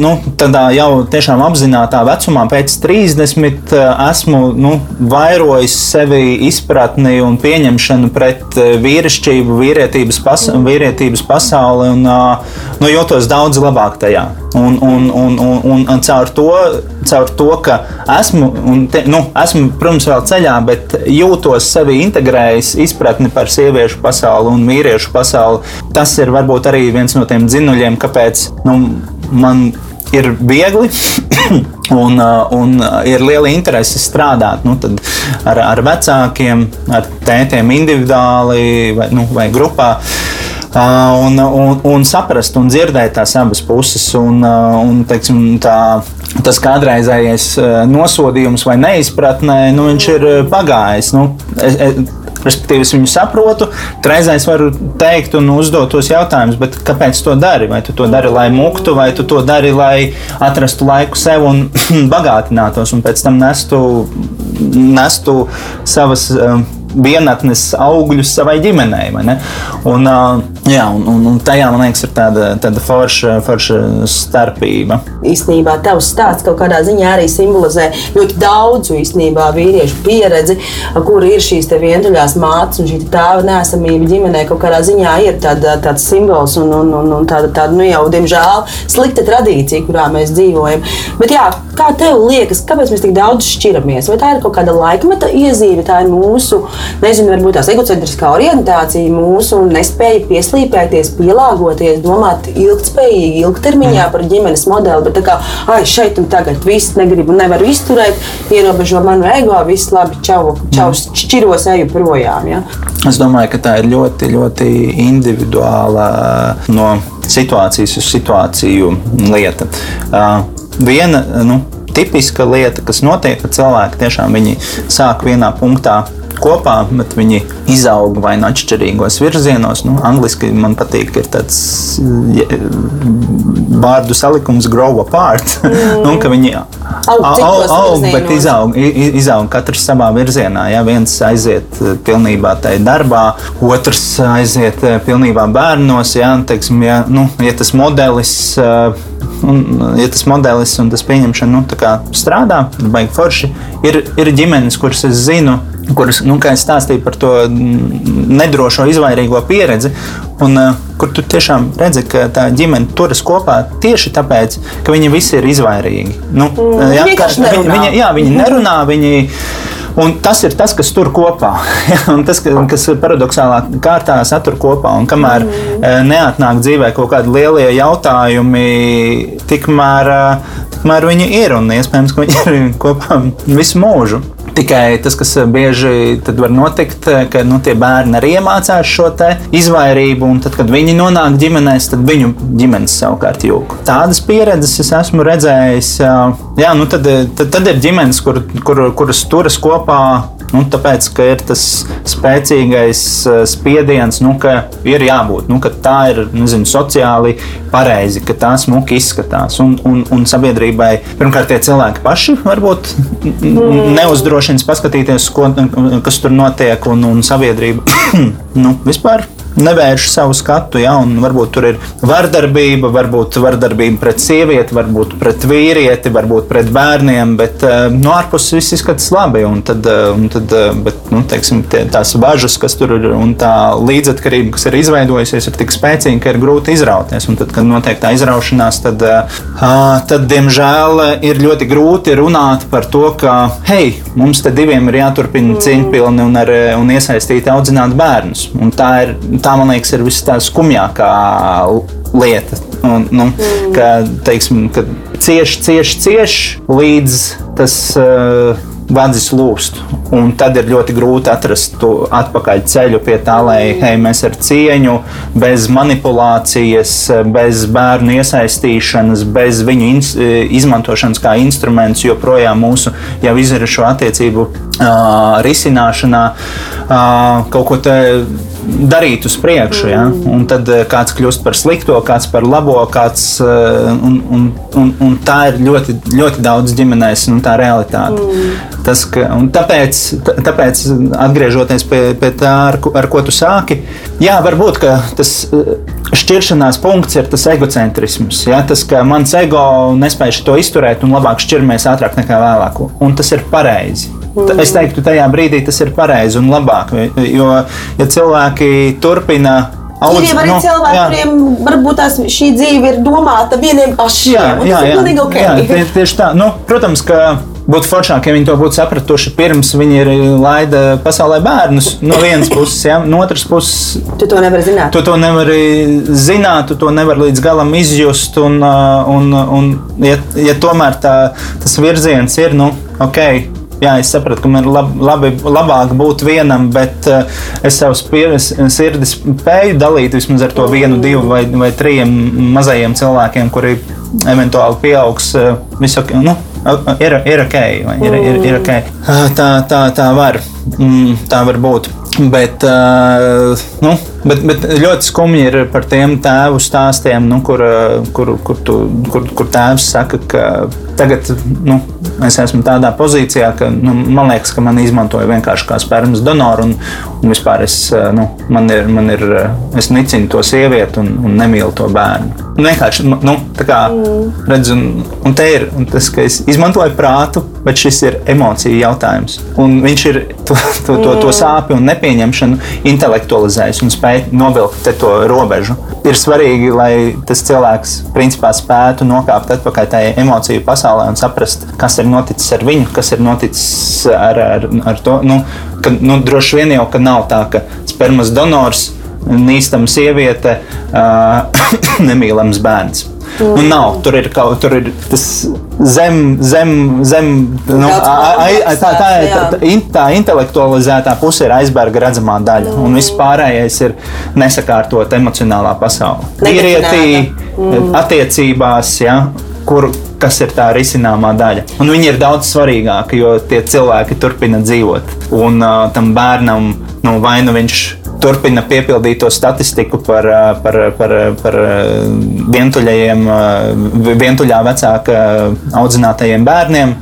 nu, tādā jau tiešām apzinātajā vecumā, pēc 30, esmu nu, vairojis sevi izpratni un pieņemšanu pret vīrišķību, vīrietības, pas vīrietības pasauli un nu, jūtos daudz labāk tajā. Un, un, un, un, un, un caur, to, caur to, ka esmu, te, nu, esmu, protams, vēl ceļā, bet jūtos sevi integrējis izpratni par sieviešu pasauli un vīriešu pasauli, tas ir varbūt arī viens no tiem dzinuļiem, kāpēc nu, man ir viegli *coughs* un, uh, un ir liela interese strādāt nu, ar, ar vecākiem, ar tētiem individuāli vai, nu, vai grupā. Uh, un, un, un saprast un dzirdēt tās abas puses. Un, uh, un, teiksim, tā, tas kādreizējais nosodījums vai neizpratnē, nu, viņš ir pagājis. Nu, es, es, Respektīvi, es viņu saprotu, reizē es varu teikt un uzdot tos jautājumus, kāpēc to dari? Vai tu to dari, lai muktu, vai tu to dari, lai atrastu laiku sev un *clears throat* bagātinātos, un pēc tam nestu, nestu savas. Um, vienatnes augļus savai ģimenei. Un, jā, un, un, un tajā man liekas, ir tāda, tāda forša, forša starpība. Īstenībā tavs stāsts kaut kādā ziņā arī simbolizē ļoti daudzu īstenībā vīriešu pieredzi, kur ir šīs vientuļās mātes un šī tēva nesamība ģimenē. Kaut kādā ziņā ir tāda, tāds simbols un, un, un, un tāda, tāda, nu jau, diemžēl, slikta tradīcija, kurā mēs dzīvojam. Bet jā, kā tev liekas, kāpēc mēs tik daudz šķiramies? Vai tā ir kaut kāda laikmeta iezīme, tā ir mūsu nezinu, varbūt tās egocentriskā orientācija, mūsu nespēja pieslīpēties, pielāgoties, domāt ilgspējīgi, ilgtermiņā par ģimenes modeli. Bet kā ai, šeit un tagad viss negribu, nevaru izturēt, ierobežo manu ego, viss labi, čau, čau šķiros, eju projām. Ja? Es domāju, ka tā ir ļoti, ļoti individuāla no situācijas uz situāciju lieta. Uh, viena, nu, tipiska lieta, kas notiek, kad cilvēki tiešām sāk vienā punktā kopā, bet viņi izaug vai nu atšķirīgos virzienos. Nu, angliski man patīk, ir tāds vārdu salikums grow apart. Mm. *laughs* nu, ka viņi aug, aug, aug bet izaug, izaug katrs savā virzienā. Ja viens aiziet eh, pilnībā tajā darbā, otrs aiziet eh, pilnībā bērnos. Ja, teiksim, ja, nu, ja tas modelis. Uh, Un, ja tas modelis un tas pieņemšana nu, strādā, baigi forši. Ir, ir ģimenes, kuras es zinu, kuras, nu, kā es stāstīju par to nedrošo, izvairīgo pieredzi, un uh, kur tu tiešām redzi, ka tā ģimene turas kopā tieši tāpēc, ka viņi visi ir izvairīgi. Nu, mm, jā, ka, viņi, viņi, jā, viņi *laughs* nerunā, viņi. Un tas ir tas, kas tur kopā. *laughs* un tas, kas paradoxālā kārtā satur kopā. Un kamēr mm. neatnāk dzīvē kaut kādi lielie jautājumi, tikmēr, tikmēr viņi ir un iespējams, ka viņi ir *laughs* kopā visu mūžu. Tikai tas, kas bieži var notikt, ka nu, tie bērni arī iemācās šo izvairību, un tad, kad viņi nonāk ģimenēs, tad viņu ģimenes savukārt jūg. Tādas pieredzes es esmu redzējis. Jā, nu tad, tad, tad ir ģimenes, kur, kur, kuras turas kopā Nu, tāpēc, ka ir tas spēcīgais eh, spiediens, nu, ka ir jābūt, nu, ka tā ir nezinu, sociāli pareizi, ka tā smuki izskatās. Un, un, un sabiedrībai pirmkārt tie cilvēki paši varbūt mm. Neuzdrošina paskatīties, ko, kas tur notiek, un, un sabiedrība *coughs* nu, vispār nevērš savu skatu. Ja, varbūt tur ir vardarbība, varbūt vardarbība pret sievieti, varbūt pret vīrieti, varbūt pret bērniem, bet eh, no ārpuses viss izskatās labi. Un tad, eh, un tad, eh, bet, nu, teiksim, tie, tās bažas, kas tur ir un tā līdzatkarība, kas ir izveidojusies, ir tik spēcīga, ka ir grūti izrauties. Un tad, kad notiek tā izraušanās, tad, tad diemžēl, ir ļoti grūti runāt par to, ka, hei, mums te diviem ir jāturpina cieņpilni un, ar, un iesaistīti audzināt bērnus. Un tā ir tā, man liekas, ir viss tā skumjākā lieta. Un, nu, mm. ka, teiksim, ka cieši, cieši, cieši līdz tas. Uh, vadzis lūst. Un tad ir ļoti grūti atrast to atpakaļ ceļu pie tā, lai hei, mēs ar cieņu, bez manipulācijas, bez bērnu iesaistīšanas, bez viņu in, izmantošanas kā instruments, joprojām mūsu jau izrašo attiecību uh, risināšanā uh, kaut ko tādu darīt uz priekšu. Ja? Mm. Un tad eh, kāds kļūst par slikto, kāds par labo, kāds, eh, un, un, un, un tā ir ļoti, ļoti daudz ģimenēs un tā realitāte. Mm. Tas, ka, tāpēc, tāpēc, atgriežoties pie, pie tā, ar, ar ko tu sāki, jā, varbūt tas eh, šķiršanās punkts ir tas egocentrisms. Ja? Tas, ka mans ego nespēja to izturēt un labāk šķirmies ātrāk nekā vēlāk. Un tas ir pareizi. Mm. Es teiktu, tajā brīdī tas ir pareizi un labāk. Jo, ja cilvēki turpina Audz, ir arī no, cilvēki, jā. kuriem varbūt tās, šī dzīve ir domāta vieniem pašiem. Jā, jā, jā, okay. jā tie, tieši tā. Nu, protams, ka būtu foršāk, ja viņi to būtu sapratuši pirms viņi ir laida pasaulē bērnus. No vienas puses, ja, no otras puses, tu to nevari zināt. Tu to nevari zināt, tu to nevari līdz galam izjust. Un, un, un ja, ja tomēr tā, tas virziens ir, nu, ok jā, es sapratu, ka man lab, labi, labāk būt vienam, bet uh, es savus sirdi spēju dalīt vismaz ar to vienu, divu vai, vai trim mazajiem cilvēkiem, kuri eventuāli pieaugs. Uh, visu, nu, ir, ir ok, ir, ir, ir ok. Uh, tā, tā, tā var, mm, tā var būt. Bet, uh, nu, Bet, bet ļoti skumji ir par tiem tēvu stāstiem, nu, kur, kur, kur, tu, kur, kur tēvs saka, ka tagad nu, es esmu tādā pozīcijā, ka nu, man liekas, ka man izmantoja vienkārši kā spermas donoru. Un, un vispār es, nu, man ir, man ir, es nicinu to sievieti un, un nemīlu to bērnu. Vienkārši nu, tā kā mm. redzu, un, un te ir un tas, ka es izmantoju prātu, bet šis ir emociju jautājums. Un viņš ir to, to, to, to sāpju un nepieņemšanu intelektualizējis un spēj novilkt to robežu. Ir svarīgi, lai tas cilvēks principā spētu nokāpt atpakaļ tajā emociju pasaulē un saprast, kas ir noticis ar viņu, kas ir noticis ar, ar, ar to. Nu, ka, nu, droši vien jau, nav tā, ka spermas donors nīstama sieviete, uh, *coughs* nemīlams bērns. Mm. Nu, nav, tur ir kaut tur ir tas zem, zem, zem nu, ai, ai, tā, tā, tā, tā, tā intelektualizētā puse ir aizberga redzamā daļa, un viss pārējais ir nesakārtot emocionālā pasaule. Vīrietī, mm. attiecībās, ja, kur, kas ir tā risināmā daļa. Un viņi ir daudz svarīgāki, jo tie cilvēki turpina dzīvot. Un uh, tam bērnam, nu, vai nu viņš turpina piepildīt to statistiku par, par, par, par vientuļajiem, vientuļā vecāka audzinātajiem bērniem.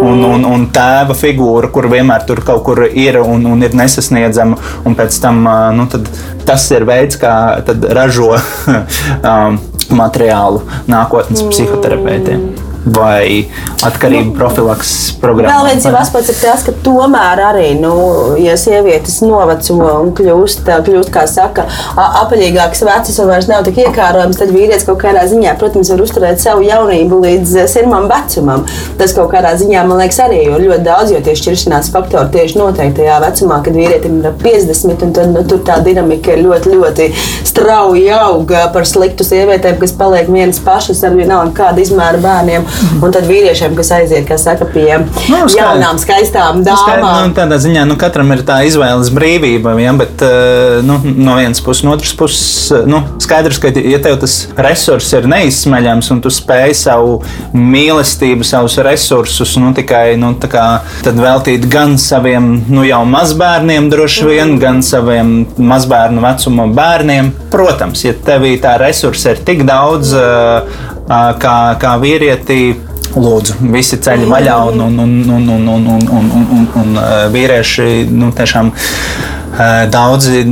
Un, un, un tēva figūra, kur vienmēr tur kaut kur ir un, un ir nesasniedzama. Un pēc tam nu, tas ir veids, kā ražo *laughs* materiālu nākotnes psihoterapeitiem vai atkarību profilakses programmā. Vēl viens aspekts ir tas, ka tomēr arī, nu, ja sievietes noveco un kļūst, kļūst kā saka, apaļīgāks vecs un vairs nav tik iekārojams, tad vīrietis kaut kādā ziņā, protams, var uzturēt savu jaunību līdz sirmam vecumam. Tas kaut kādā ziņā, man liekas, arī ir ļoti daudz, jo tieši šķiršanās faktori tieši noteiktajā vecumā, kad vīrietim ir 50, un tad nu, tur tā dinamika ir ļoti, ļoti strauji auga par sliktu sievietēm, kas paliek vienas pašas ar vienalga kādu izmēru bērniem. Un tad vīriešiem, kas aiziet, kas saka, pie nu, jaunām, skaistām nu, dāmām. Nu, tādā ziņā nu, katram ir tā izvēles brīvība, ja, bet eh, nu, no vienas puses, no otras puses, nu, skaidrs, ka ja tev tas resurs ir neizsmeļams un tu spēj savu mīlestību, savus resursus nu, tikai nu, kā, veltīt gan saviem nu, jau mazbērniem, droši vien, mm. gan saviem mazbērnu vecuma bērniem. Protams, ja tevī tā resursa ir tik daudz, uh, kā, kā vīrieti. Lūdzu, visi ceļi vaļā, un, un, un, un, un, un, un, un, un, un vīrieši nu, tiešām daudzi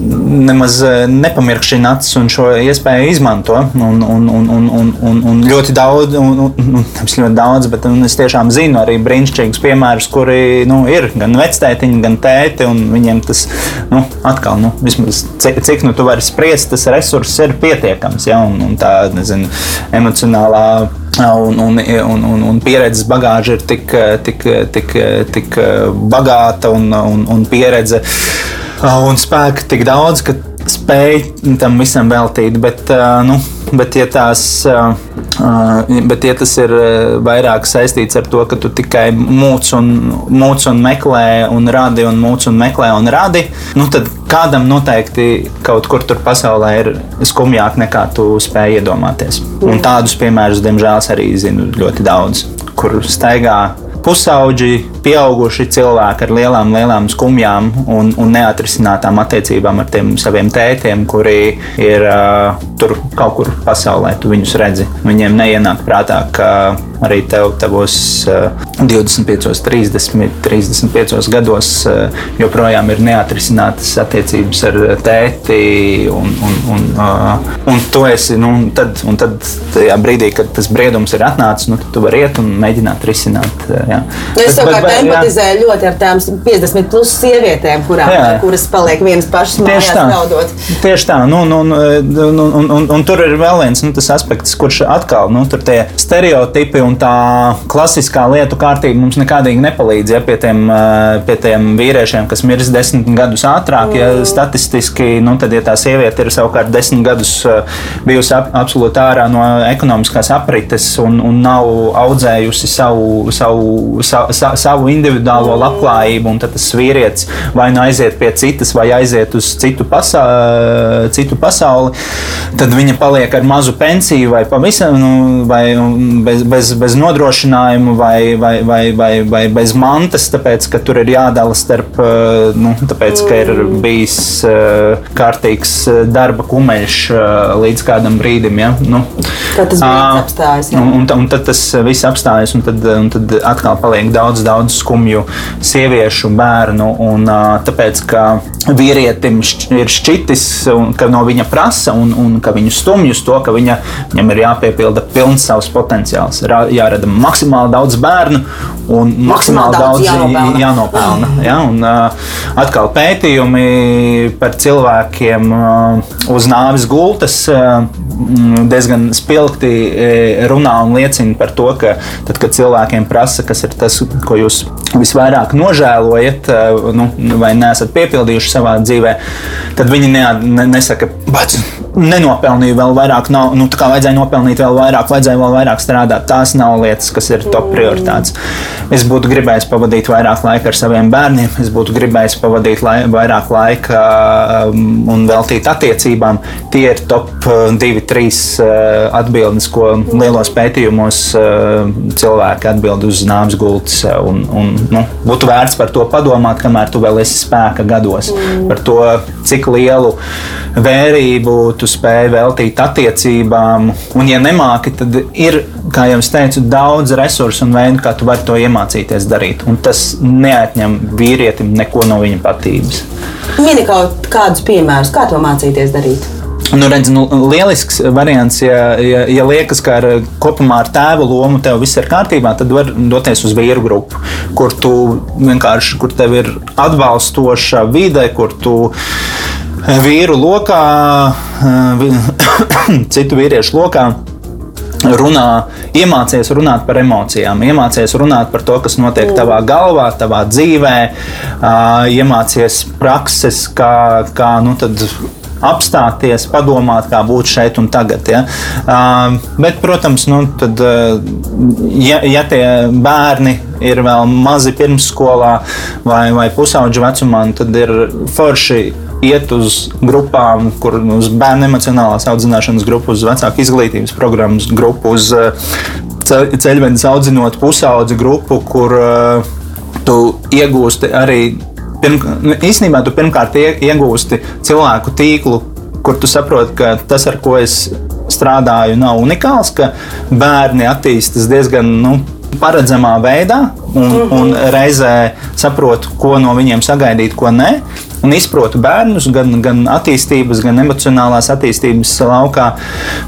nemaz nepamirkšķina acis un šo iespēju izmanto. Un, un, un, un, un, un, un ļoti daudz, un, un, ļoti daudz, bet es tiešām zinu arī brīnišķīgus piemērus, kuri nu, ir gan vectētiņi, gan tēti, viņiem tas nu, atkal, nu, vismaz cik nu tu vari spriest, tas resurss ir pietiekams, ja, un, un tā, nezinu, emocionālā Un, un, un, un, un pieredzes bagāža ir tik, tik, tik, tik bagāta un, un, un pieredze un spēka tik daudz, ka spēj tam visam veltīt. Bet, nu, bet, ja tās, bet, ja tas ir vairāk saistīts ar to, ka tu tikai mūc un, mūc un meklē, un radi, un mūc un meklē, un radi, nu, tad kādam noteikti kaut kur tur pasaulē ir skumjāk nekā tu spēj iedomāties. Un tādus piemērus, diemžēl, arī zinu ļoti daudz, kur staigā pusauģi, pieauguši cilvēki ar lielām, lielām skumjām un, un neatrisinātām attiecībām ar tiem saviem tētiem, kuri ir uh, tur kaut kur pasaulē, tu viņus redzi. Viņiem neienāk prātā, ka arī tev tavos uh, 25, 30, 35 gados uh, joprojām ir neatrisinātas attiecības ar tēti, un, un, un, uh, un tu esi, nu, tad, un tad tajā brīdī, kad tas briedums ir atnācis, nu, tu vari iet un mēģināt risināt. Jā. Nu, es savukārt empatizēju ļoti ar tām 50 plus sievietēm, kurām, jā. kuras paliek vienas pašas mājās raudot. Tieši tā, nu, nu, nu, nu, un, un, un tur ir vēl viens nu, aspekts, kurš atkal, nu, tur tie stereotipi un tā klasiskā lietu kārtība mums nekādīgi nepalīdz, ja pie tiem, pie tiem vīriešiem, kas mirs desmit gadus ātrāk, ja mm. statistiski, nu, tad, ja tā sieviete ir savukārt desmit gadus bijusi ap, absolūti ārā no ekonomiskās aprites un, un nav audzējusi savu, savu sa, sa, savu individuālo labklājību, un tad tas vīrietis vai nu aiziet pie citas, vai aiziet uz citu, pasa, citu pasauli, tad viņa paliek ar mazu pensiju vai pavisam nu, vai bez, bez, bez nodrošinājuma vai, vai, vai, vai, vai bez mantas, tāpēc ka tur ir jādala starp, uh, nu, tāpēc ka ir bijis uh, kārtīgs darba kumeļš līdz kādam brīdim. Ja? Nu, tad tas viss apstājas. Un, un, un tad tas viss apstājas, un tad, un tad atkal paliek daudz, daudz skumju sieviešu, bērnu. Un, tāpēc, ka vīrietim ir šķitis, ka no viņa prasa un, un ka viņu stumj uz to, ka viņa, viņam ir jāpiepilda pilns savs potenciāls. Jārada maksimāli daudz bērnu un maksimāli, maksimāli daudz, daudz jānopelna. ja? un, uh, atkal pētījumi par cilvēkiem uh, uz nāves gultas uh, diezgan spilgti runā un liecina par to, ka tad, kad cilvēkiem prasa, kas ir tas, ko jūs visvairāk nožēlojat, nu, vai neesat piepildījuši savā dzīvē, tad viņi ne, ne, nesaka, bet nenopelnīju vēl vairāk, nav, nu, tā kā vajadzēja nopelnīt vēl vairāk, vajadzēja vēl vairāk strādāt. Tās nav lietas, kas ir top prioritātes. Es būtu gribējis pavadīt vairāk laika ar saviem bērniem, es būtu gribējis pavadīt lai, vairāk laika um, un veltīt attiecībām. Tie ir top 2, uh, 3 uh, atbildes, ko lielos pētījumos uh, cilvēki atbild uz nāves gultas. Un, un, nu, būtu vērts par to padomāt, kamēr tu vēl esi spēka gados. Mm. Par to, cik lielu vērību tu spēj veltīt attiecībām. Un, ja nemāki, tad ir, kā jau es teicu, daudz resursu un veidu, kā tu vari to iemācīties darīt. Un tas neatņem vīrietim neko no viņa patības. Mini kaut kādus piemērus, kā to mācīties darīt. Nu, redz, nu, lielisks variants, ja, ja, ja liekas, ka ar, kopumā ar tēva lomu tev viss ir kārtībā, tad var doties uz vīru grupu, kur tu vienkārši, kur tev ir atbalstoša vide, kur tu vīru lokā, *coughs* citu vīriešu lokā runā, iemācies runāt par emocijām, iemācies runāt par to, kas notiek tavā galvā, tavā dzīvē, iemācies prakses, kā, kā nu, apstāties, padomāt, kā būt šeit un tagad. Ja? Uh, bet, protams, nu, tad, ja, ja tie bērni ir vēl mazi pirmsskolā vai, vai pusauģu vecumā, tad ir forši iet uz grupām, kur uz bērnu emocionālās audzināšanas grupu, uz vecāku izglītības programmas grupu, uz ceļvedes audzinot pusaudzi grupu, kur uh, tu iegūsti arī nu, īstenībā tu pirmkārt iegūsti cilvēku tīklu, kur tu saproti, ka tas, ar ko es strādāju, nav unikāls, ka bērni attīstas diezgan nu, paredzamā veidā un, -hmm. un reizē saprotu, ko no viņiem sagaidīt, ko nē. Un izprotu bērnus gan, gan attīstības, gan emocionālās attīstības laukā.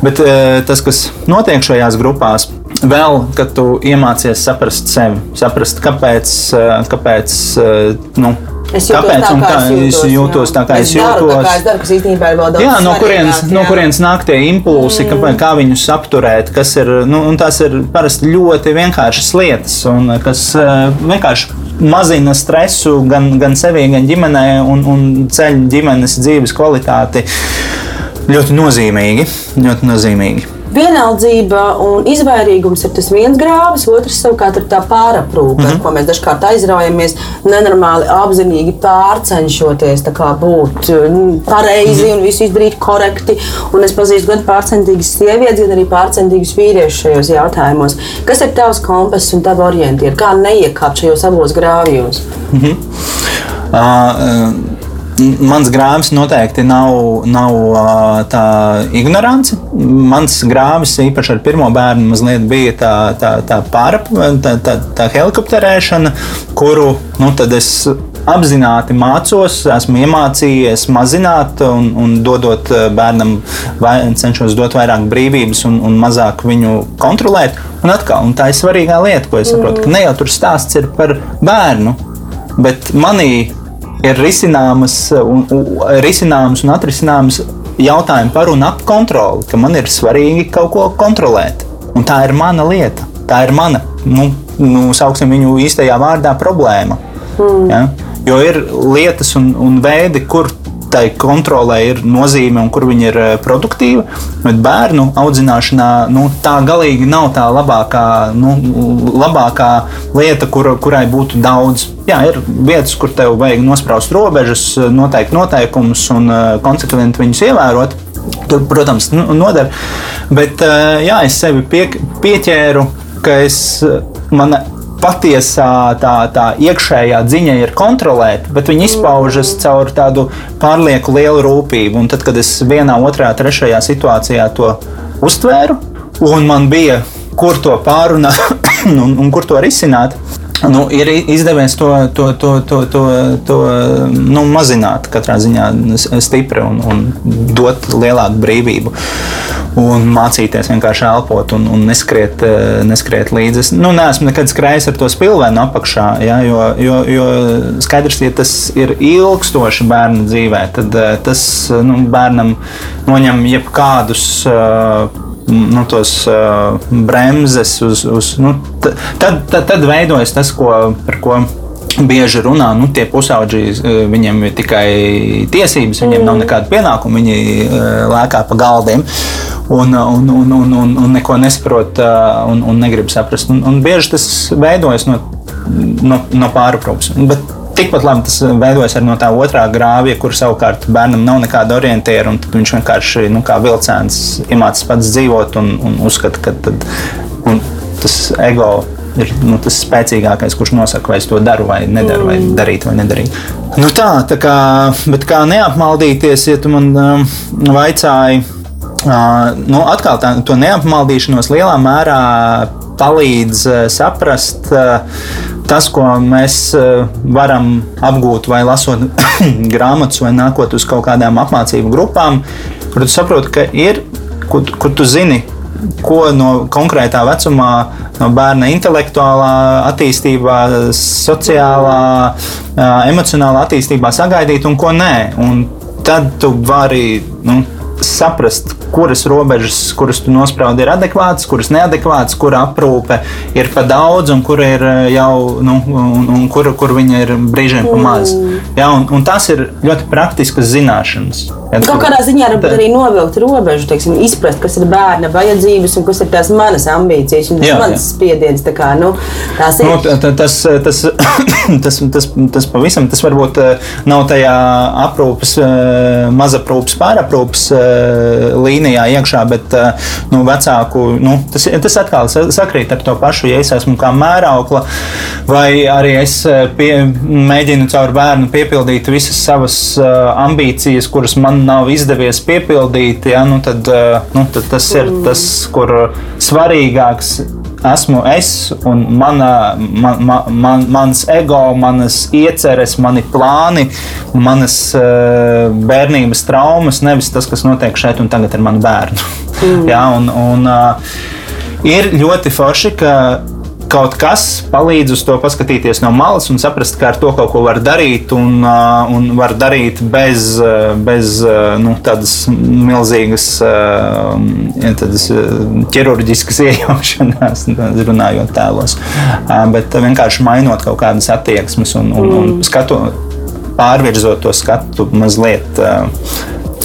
Bet e, tas, kas notiek šajās grupās, vēl, kad tu iemācies saprast sevi, saprast, kāpēc, e, kāpēc e, nu, Es Kāpēc? Tā, kā es jūtos, jūtos tā, kā es, es jūtos. Daru, tā kā es daru, kas īstenībā ir vēl daudz. Jā, no kurienes, no kurienes nāk tie impulsi, mm. kā, kā viņus apturēt, kas ir, nu, un tās ir parasti ļoti vienkāršas lietas, un kas uh, vienkārši mazina stresu gan, gan sevī, gan ģimenē, un, un ceļ ģimenes dzīves kvalitāti ļoti nozīmīgi. Ļoti nozīmīgi. Vienaldzība un izvairīgums ir tas viens grāvis, otrs savukārt ir tā pāraprūpe, mm -hmm. ko mēs dažkārt aizraujamies, nenormāli apzinīgi pārcenšoties būt nu, pareizi mm -hmm. un visu izdarīt korekti. Un es pazīstu gan pārcentīgas sievietes, gan arī pārcentīgus vīriešus šajos jautājumos. Kas ir tavs kompass un tava orientieri? Kā neiekāpt šajos abos grāvjos? Mm -hmm. uh, uh Mans grāvis noteikti nav, nav tā ignorance. Mans grāvis, īpaši ar pirmo bērnu, mazliet bija tā, tā, tā pārap, tā, tā, tā helikopterēšana, kuru nu, es apzināti mācos, esmu iemācījies mazināt un, un dodot bērnam, vai, cenšos dot vairāk brīvības un, un mazāk viņu kontrolēt. Un atkal, un tā ir svarīgā lieta, ko es saprotu, ka ne jau tur stāsts ir par bērnu, bet manī ir risināmas un, un, risināmas un atrisināmas jautājumi par un ap kontroli, ka man ir svarīgi kaut ko kontrolēt. Un tā ir mana lieta, tā ir mana, nu, nu sauksim viņu īstajā vārdā, problēma. Mm. Ja? Jo ir lietas un, un veidi, kur tai kontrolē ir nozīme un kur viņa ir eh, produktīva. Bet bērnu audzināšanā nu, tā galīgi nav tā labākā, nu, labākā lieta, kur, kurai būtu daudz. Jā, ir vietas, kur tev vajag nospraust robežas, noteikt noteikumus un uh, konsekventi viņus ievērot. Tur, protams, noder. Bet uh, jā, es sevi pie, pieķēru ka es, mana patiesā tā, tā iekšējā dziņa ir kontrolēta, bet viņi izpaužas caur tādu pārlieku lielu rūpību. Un tad, kad es vienā, otrā, trešajā situācijā to uztvēru, un man bija kur to pārunāt *coughs* un, un kur to risināt, Nu, ir izdevies to, to, to, to, to, to nu, mazināt, katrā ziņā stipri un, un dot lielāku brīvību. Un mācīties vienkārši elpot un, un neskriet, neskriet līdzi. Es nu, neesmu nekad skrējis ar to spilvenu apakšā, ja, jo, jo, jo skaidrs, ja tas ir ilgstoši bērnu dzīvē, tad tas nu, bērnam noņem jebkādus. Uh, nu, tos uh, bremzes, uz, uz, nu, tad, tad, tad veidojas tas, ko, par ko bieži runā, nu, tie pusauģi, viņiem ir tikai tiesības, viņiem nav nekāda pienākuma, viņi lēkā pa galdiem. Un, un, un, un, un, un neko nesaprot un, un negrib saprast. Un, un bieži tas veidojas no, no, no pāraprūpas. Tikpat labi tas veidojas arī no tā otrā grāvja, kur savukārt bērnam nav nekāda orientiera. Viņš vienkārši nu, kā vilciens iemācās pats dzīvot un, un uzskata, ka tad, un tas ego ir nu, tas spēcīgākais, kurš nosaka, vai es to daru vai nedaru, vai mm. darīt vai nedarīt. Nu tā, tā kā, bet kā neapmaldīties, ja tu man um, vaicāji, uh, nu, atkal tā, to neapmaldīšanos lielā mērā palīdz uh, saprast. Uh, tas, ko mēs eh, varam apgūt vai lasot *coughs* grāmatas, vai nākot uz kaut kādām apmācību grupām, kur tu saproti, ka ir, kur, kur tu zini, ko no konkrētā vecumā, no bērna intelektuālā attīstībā, sociālā, emocionālā attīstībā sagaidīt un ko nē. Un tad tu vari nu, saprast, kuras robežas, kuras tu nospraudi, ir adekvātas, kuras neadekvātas, kur aprūpe ir pa daudz un kur ir eh, jau, nu, un, un kur, kur viņa ir brīžiem pa maz. Ja, un, un tas ir ļoti praktiskas zināšanas. Kaut kādā ziņā varbūt arī novilkt robežu, teiksim, izprast, kas ir bērna vajadzības un kas ir tās manas ambīcijas un tas jā, mans jā. spiediens. Kā, nu, tās ir. Nu, tas, tas, *coughs* tas, tas, tas pavisam, tas varbūt eh, nav tajā aprūpes, eh, mazaprūpes, pāraprūpes līnijā iekšā, bet nu, vecāku, nu, tas, tas atkal sakrīt ar to pašu, ja es esmu kā mēraukla, vai arī es pie, mēģinu caur bērnu piepildīt visas savas ambīcijas, kuras man nav izdevies piepildīt, ja, nu, tad, nu, tad tas ir tas, kur svarīgāks esmu es un mana, man, man, man, mans ego, manas ieceres, mani plāni, manas uh, bērnības traumas, nevis tas, kas notiek šeit un tagad ar manu bērnu. Mm. ja, un, un, uh, ir ļoti forši, ka kaut kas palīdz uz to paskatīties no malas un saprast, ka ar to kaut ko var darīt un, un var darīt bez, bez nu, tādas milzīgas tādas ķirurģiskas *laughs* iejaukšanās, runājot tēlos. Bet vienkārši mainot kaut kādas attieksmes un, un, un mm. skatu, pārvirzot to skatu mazliet,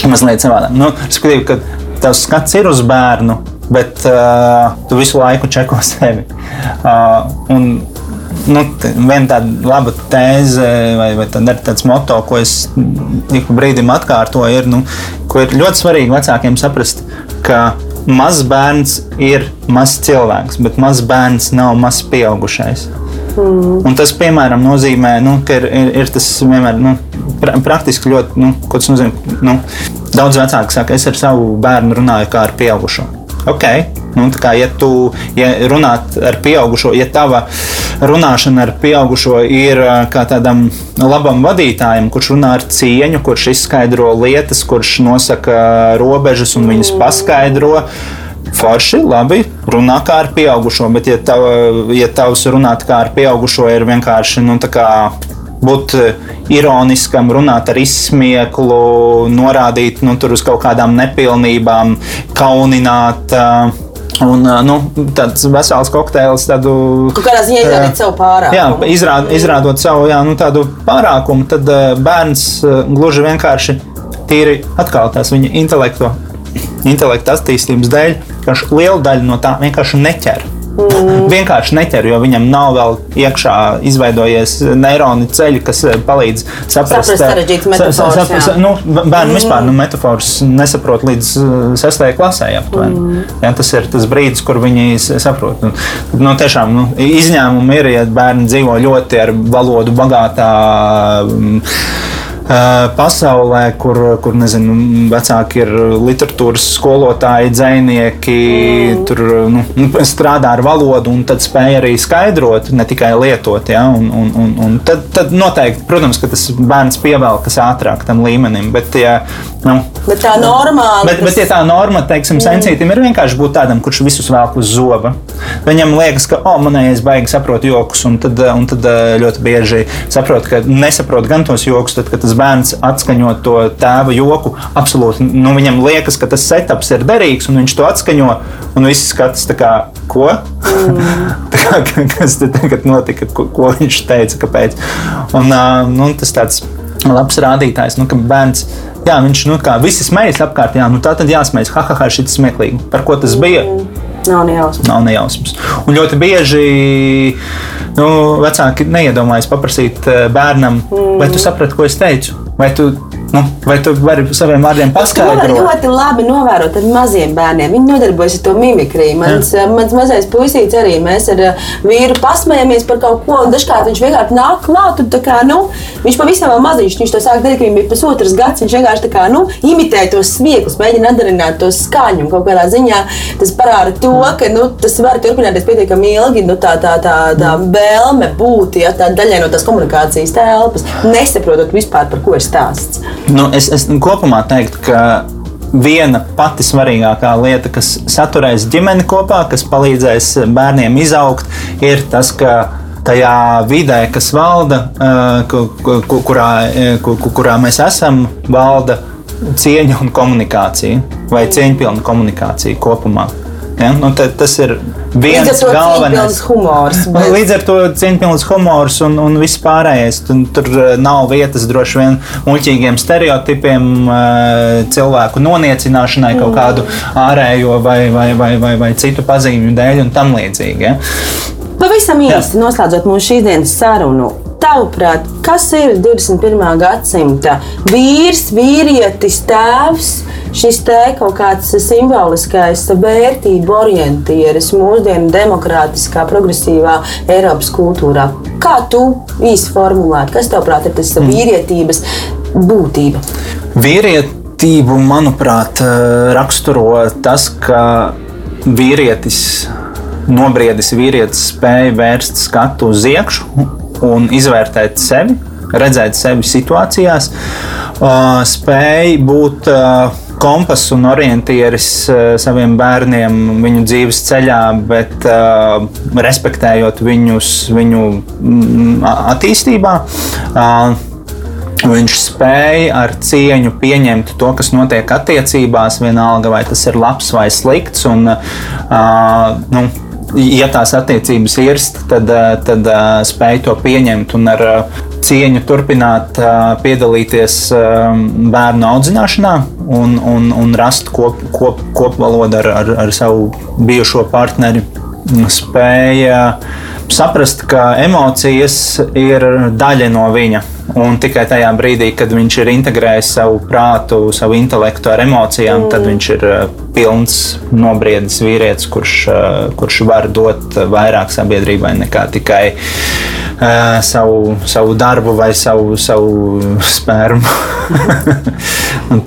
mazliet savādāk. Nu, Skatīju, ka tas skats ir uz bērnu bet uh, tu visu laiku čeko *laughs* sevi. Uh, un, nu, viena tāda laba tēze, vai, vai tāda, tāds moto, ko es ik brīdim atkārtoju, ir, nu, ko ir ļoti svarīgi vecākiem saprast, ka mazs bērns ir mazs cilvēks, bet mazs bērns nav mazs pieaugušais. Mm. Un tas, piemēram, nozīmē, nu, ka ir, ir, ir tas vienmēr nu, pra, praktiski ļoti, nu, ko tas nozīmē. Nu, daudz vecāki saka, es ar savu bērnu runāju kā ar pieaugušo. Ok, nu, kā, ja tu ja runāt ar pieaugušo, ja tava runāšana ar pieaugušo ir kā tādam labam vadītājam, kurš runā ar cieņu, kurš izskaidro lietas, kurš nosaka robežas un viņas paskaidro. Forši, labi, runā kā ar pieaugušo, bet, ja, tav, ja tavs runāt kā ar pieaugušo ir vienkārši nu, būt eh, ironiskam, runāt ar izsmieklu, norādīt nu, uz kaut kādām nepilnībām, kaunināt. Uh, Un, eh, nu, tāds vesels kokteils, tādu. Kādā ziņā izrādīt savu pārākumu. Jā, izrād, izrādot savu jā, nu, tādu pārākumu, tad bērns gluži vienkārši tīri atkal tās viņa intelektu, intelektu attīstības dēļ, ka lielu daļu no tā vienkārši neķer. Mm. Vienkārši neķer, jo viņam nav vēl iekšā izveidojies neironi ceļi, kas eh, palīdz saprast, Saprast sarežģītas metafāras, jā. sa, nu, bērni mm. vispār nu, metafāras nesaprot līdz eh, sestajai klasē. aptuveni. Mm. Ja, tas ir tas brīdis, kur viņi saprot. Nu, nu, tiešām nu, izņēmumi ir, ja bērni dzīvo ļoti ar valodu bagātā. mm, pasaulē, kur, kur nezinu, vecāki ir literatūras skolotāji, dzinieki, mm. tur nu, nu, strādā ar valodu un tad spēj arī skaidrot, ne tikai lietot. Ja? Un, un, un, un tad, tad noteikti, protams, ka tas bērns pievelkas ātrāk tam līmenim. Bet, ja, nu, Bet tā normāli. Bet, bet ja tā norma, teiksim, sensītam ir vienkārši būt tādam, kurš visus velk uz zoba. Viņam liekas, ka, oh, manējais baigi saprot joks, un tad, un tad eh, ļoti bieži saprot, ka nesaprot gan tos joks, tad, kad tas bērns atskaņo to tēva joku, absolūti, nu, viņam liekas, ka tas setups ir derīgs, un viņš to atskaņo, un viss skatās tā kā, ko? *laughs* tā kā, ka- kas te tagad notika, ko, ko viņš teica, kāpēc. Un, nu, tas tāds labs rādītājs, nu, ka bērns. Jā, viņš nu, kā visi smejas apkārt, jā, nu tā tad jāsmejas. Ha, ha, ha, šis smieklīgi. Par ko tas bija? Nav nejausmas. Nav nejausmas. Un ļoti bieži nu, vecāki neiedomājas paprasīt eh, bērnam, vai tu saprati, ko es teicu? Vai tu, nu, vai tu vari saviem vārdiem To paskaidrot? ļoti labi novērot ar maziem bērniem. Viņi nodarbojas ar to mimikriju. Mans, eh, mans mazais puisīts arī mēs ar eh, vīru pasmējamies par kaut ko, un dažkārt viņš vienkārši nāk klāt. Kā, nu, viņš pavisam maziņš, viņš to sāk darīt, kad viņam bija pusotrs gads. Viņš vienkārši kā, nu, imitē tos smieklus, mēģina atdarināt to skaņu. Kaut kādā ziņā tas parāda to, ka nu, tas var turpināties pietiekami ilgi. Nu, tā, tā, tā, tā vēlme būt ja, daļai no tās komunikācijas telpas, nesaprotot vispār, par ko ir stāsts. Nu, es, es kopumā teiktu, ka viena pati svarīgākā lieta, kas saturēs ģimeni kopā, kas palīdzēs bērniem izaugt, ir tas, ka tajā vidē, kas valda, eh, ku- ku- ku- kurā, eh, ku- ku- kurā mēs esam, valda cieņa un komunikācija, vai cieņpilna komunikācija kopumā. Ja? Nu, tad tas ir viens galvenais cieņpilns humors. bet- Līdz ar to cieņpilns humors un, un viss pārējais. Tur, tur eh, nav vietas droši vien muļķīgiem stereotipiem, eh, cilvēku noniecināšanai, kaut kādu ārējo vai, vai, vai, vai, vai citu pazīmju dēļ un tam līdzīgi. Ja? Pavisam īsti noslēdzot mūsu šīsdienas sarunu. Tavuprāt, kas ir 21. gadsimta vīrs, vīrietis, tēvs, šis te kaut kāds simboliskais vērtību orientieris mūsdienu demokrātiskā, progresīvā Eiropas kultūrā? Kā tu īsi formulētu, kas tavuprāt ir tas vīrietības būtība? Vīrietību, manuprāt, eh, raksturo tas, ka vīrietis, nobriedis vīrietis spēja vērst skatu uz iekšu un izvērtēt sevi, redzēt sevi situācijās, spēja būt kompass un orientieris saviem bērniem viņu dzīves ceļā, bet respektējot viņus viņu mm, attīstībā. Viņš spēja ar cieņu pieņemt to, kas notiek attiecībās, vienalga vai tas ir labs vai slikts. Un, uh, nu, ja tās attiecības ir, tad, uh, tad uh, spēj to pieņemt un ar uh, cieņu turpināt uh, piedalīties uh, bērnu audzināšanā un, un, un rast kop, kop, kopvalodu ar, ar, ar savu bijušo partneri. Spēja saprast, ka emocijas ir daļa no viņa. Un tikai tajā brīdī, kad viņš ir integrējis savu prātu, savu intelektu ar emocijām, mm. tad viņš ir uh, pilns, nobriedis vīrietis, kurš, uh, kurš var dot vairāk sabiedrībai nekā tikai uh, savu, savu darbu vai savu, savu *laughs* spērmu.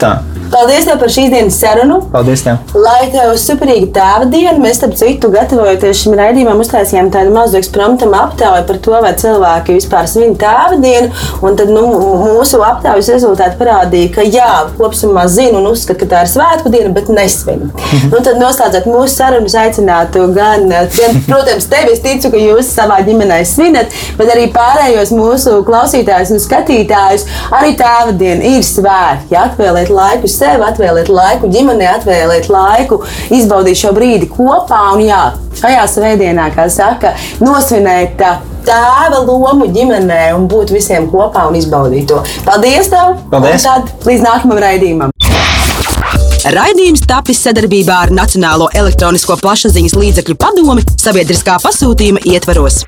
Tā. Paldies tev par šīs dienas sarunu! Paldies! Tev. Lai tev superīga tēva diena, mēs tam citu gatavojoties šim raidījumam, uztaisījām tādu mazu ekspromptam aptauju par to, vai cilvēki vispār svin tēva dienu. Un tad nu, mūsu aptaujas rezultāti parādīja, ka jā, kopumā zina un uzskata, ka tā ir svētku diena, bet nesvin. *laughs* nu, tad noslēdzot mūsu sarunu, es aicinātu gan, gan, protams, tevi, es ticu, ka jūs savā ģimenē svinat, bet arī pārējos mūsu klausītājus un skatītājus. Arī tēva diena ir svētki. Atvēlēt laiku sev, atvēlēt laiku ģimenei, atvēlēt laiku, izbaudīt šo brīdi kopā. Un, jā, šajā svētdienā, kā saka, nosvinēt ā, tēva lomu ģimenē un būt visiem kopā un izbaudīt to. Paldies! Tev! Paldies. Tad līdz nākamajam raidījumam! Raidījums tapis sadarbībā ar Nacionālo elektronisko plašsaziņas līdzekļu padomi sabiedriskā pasūtījuma ietvaros.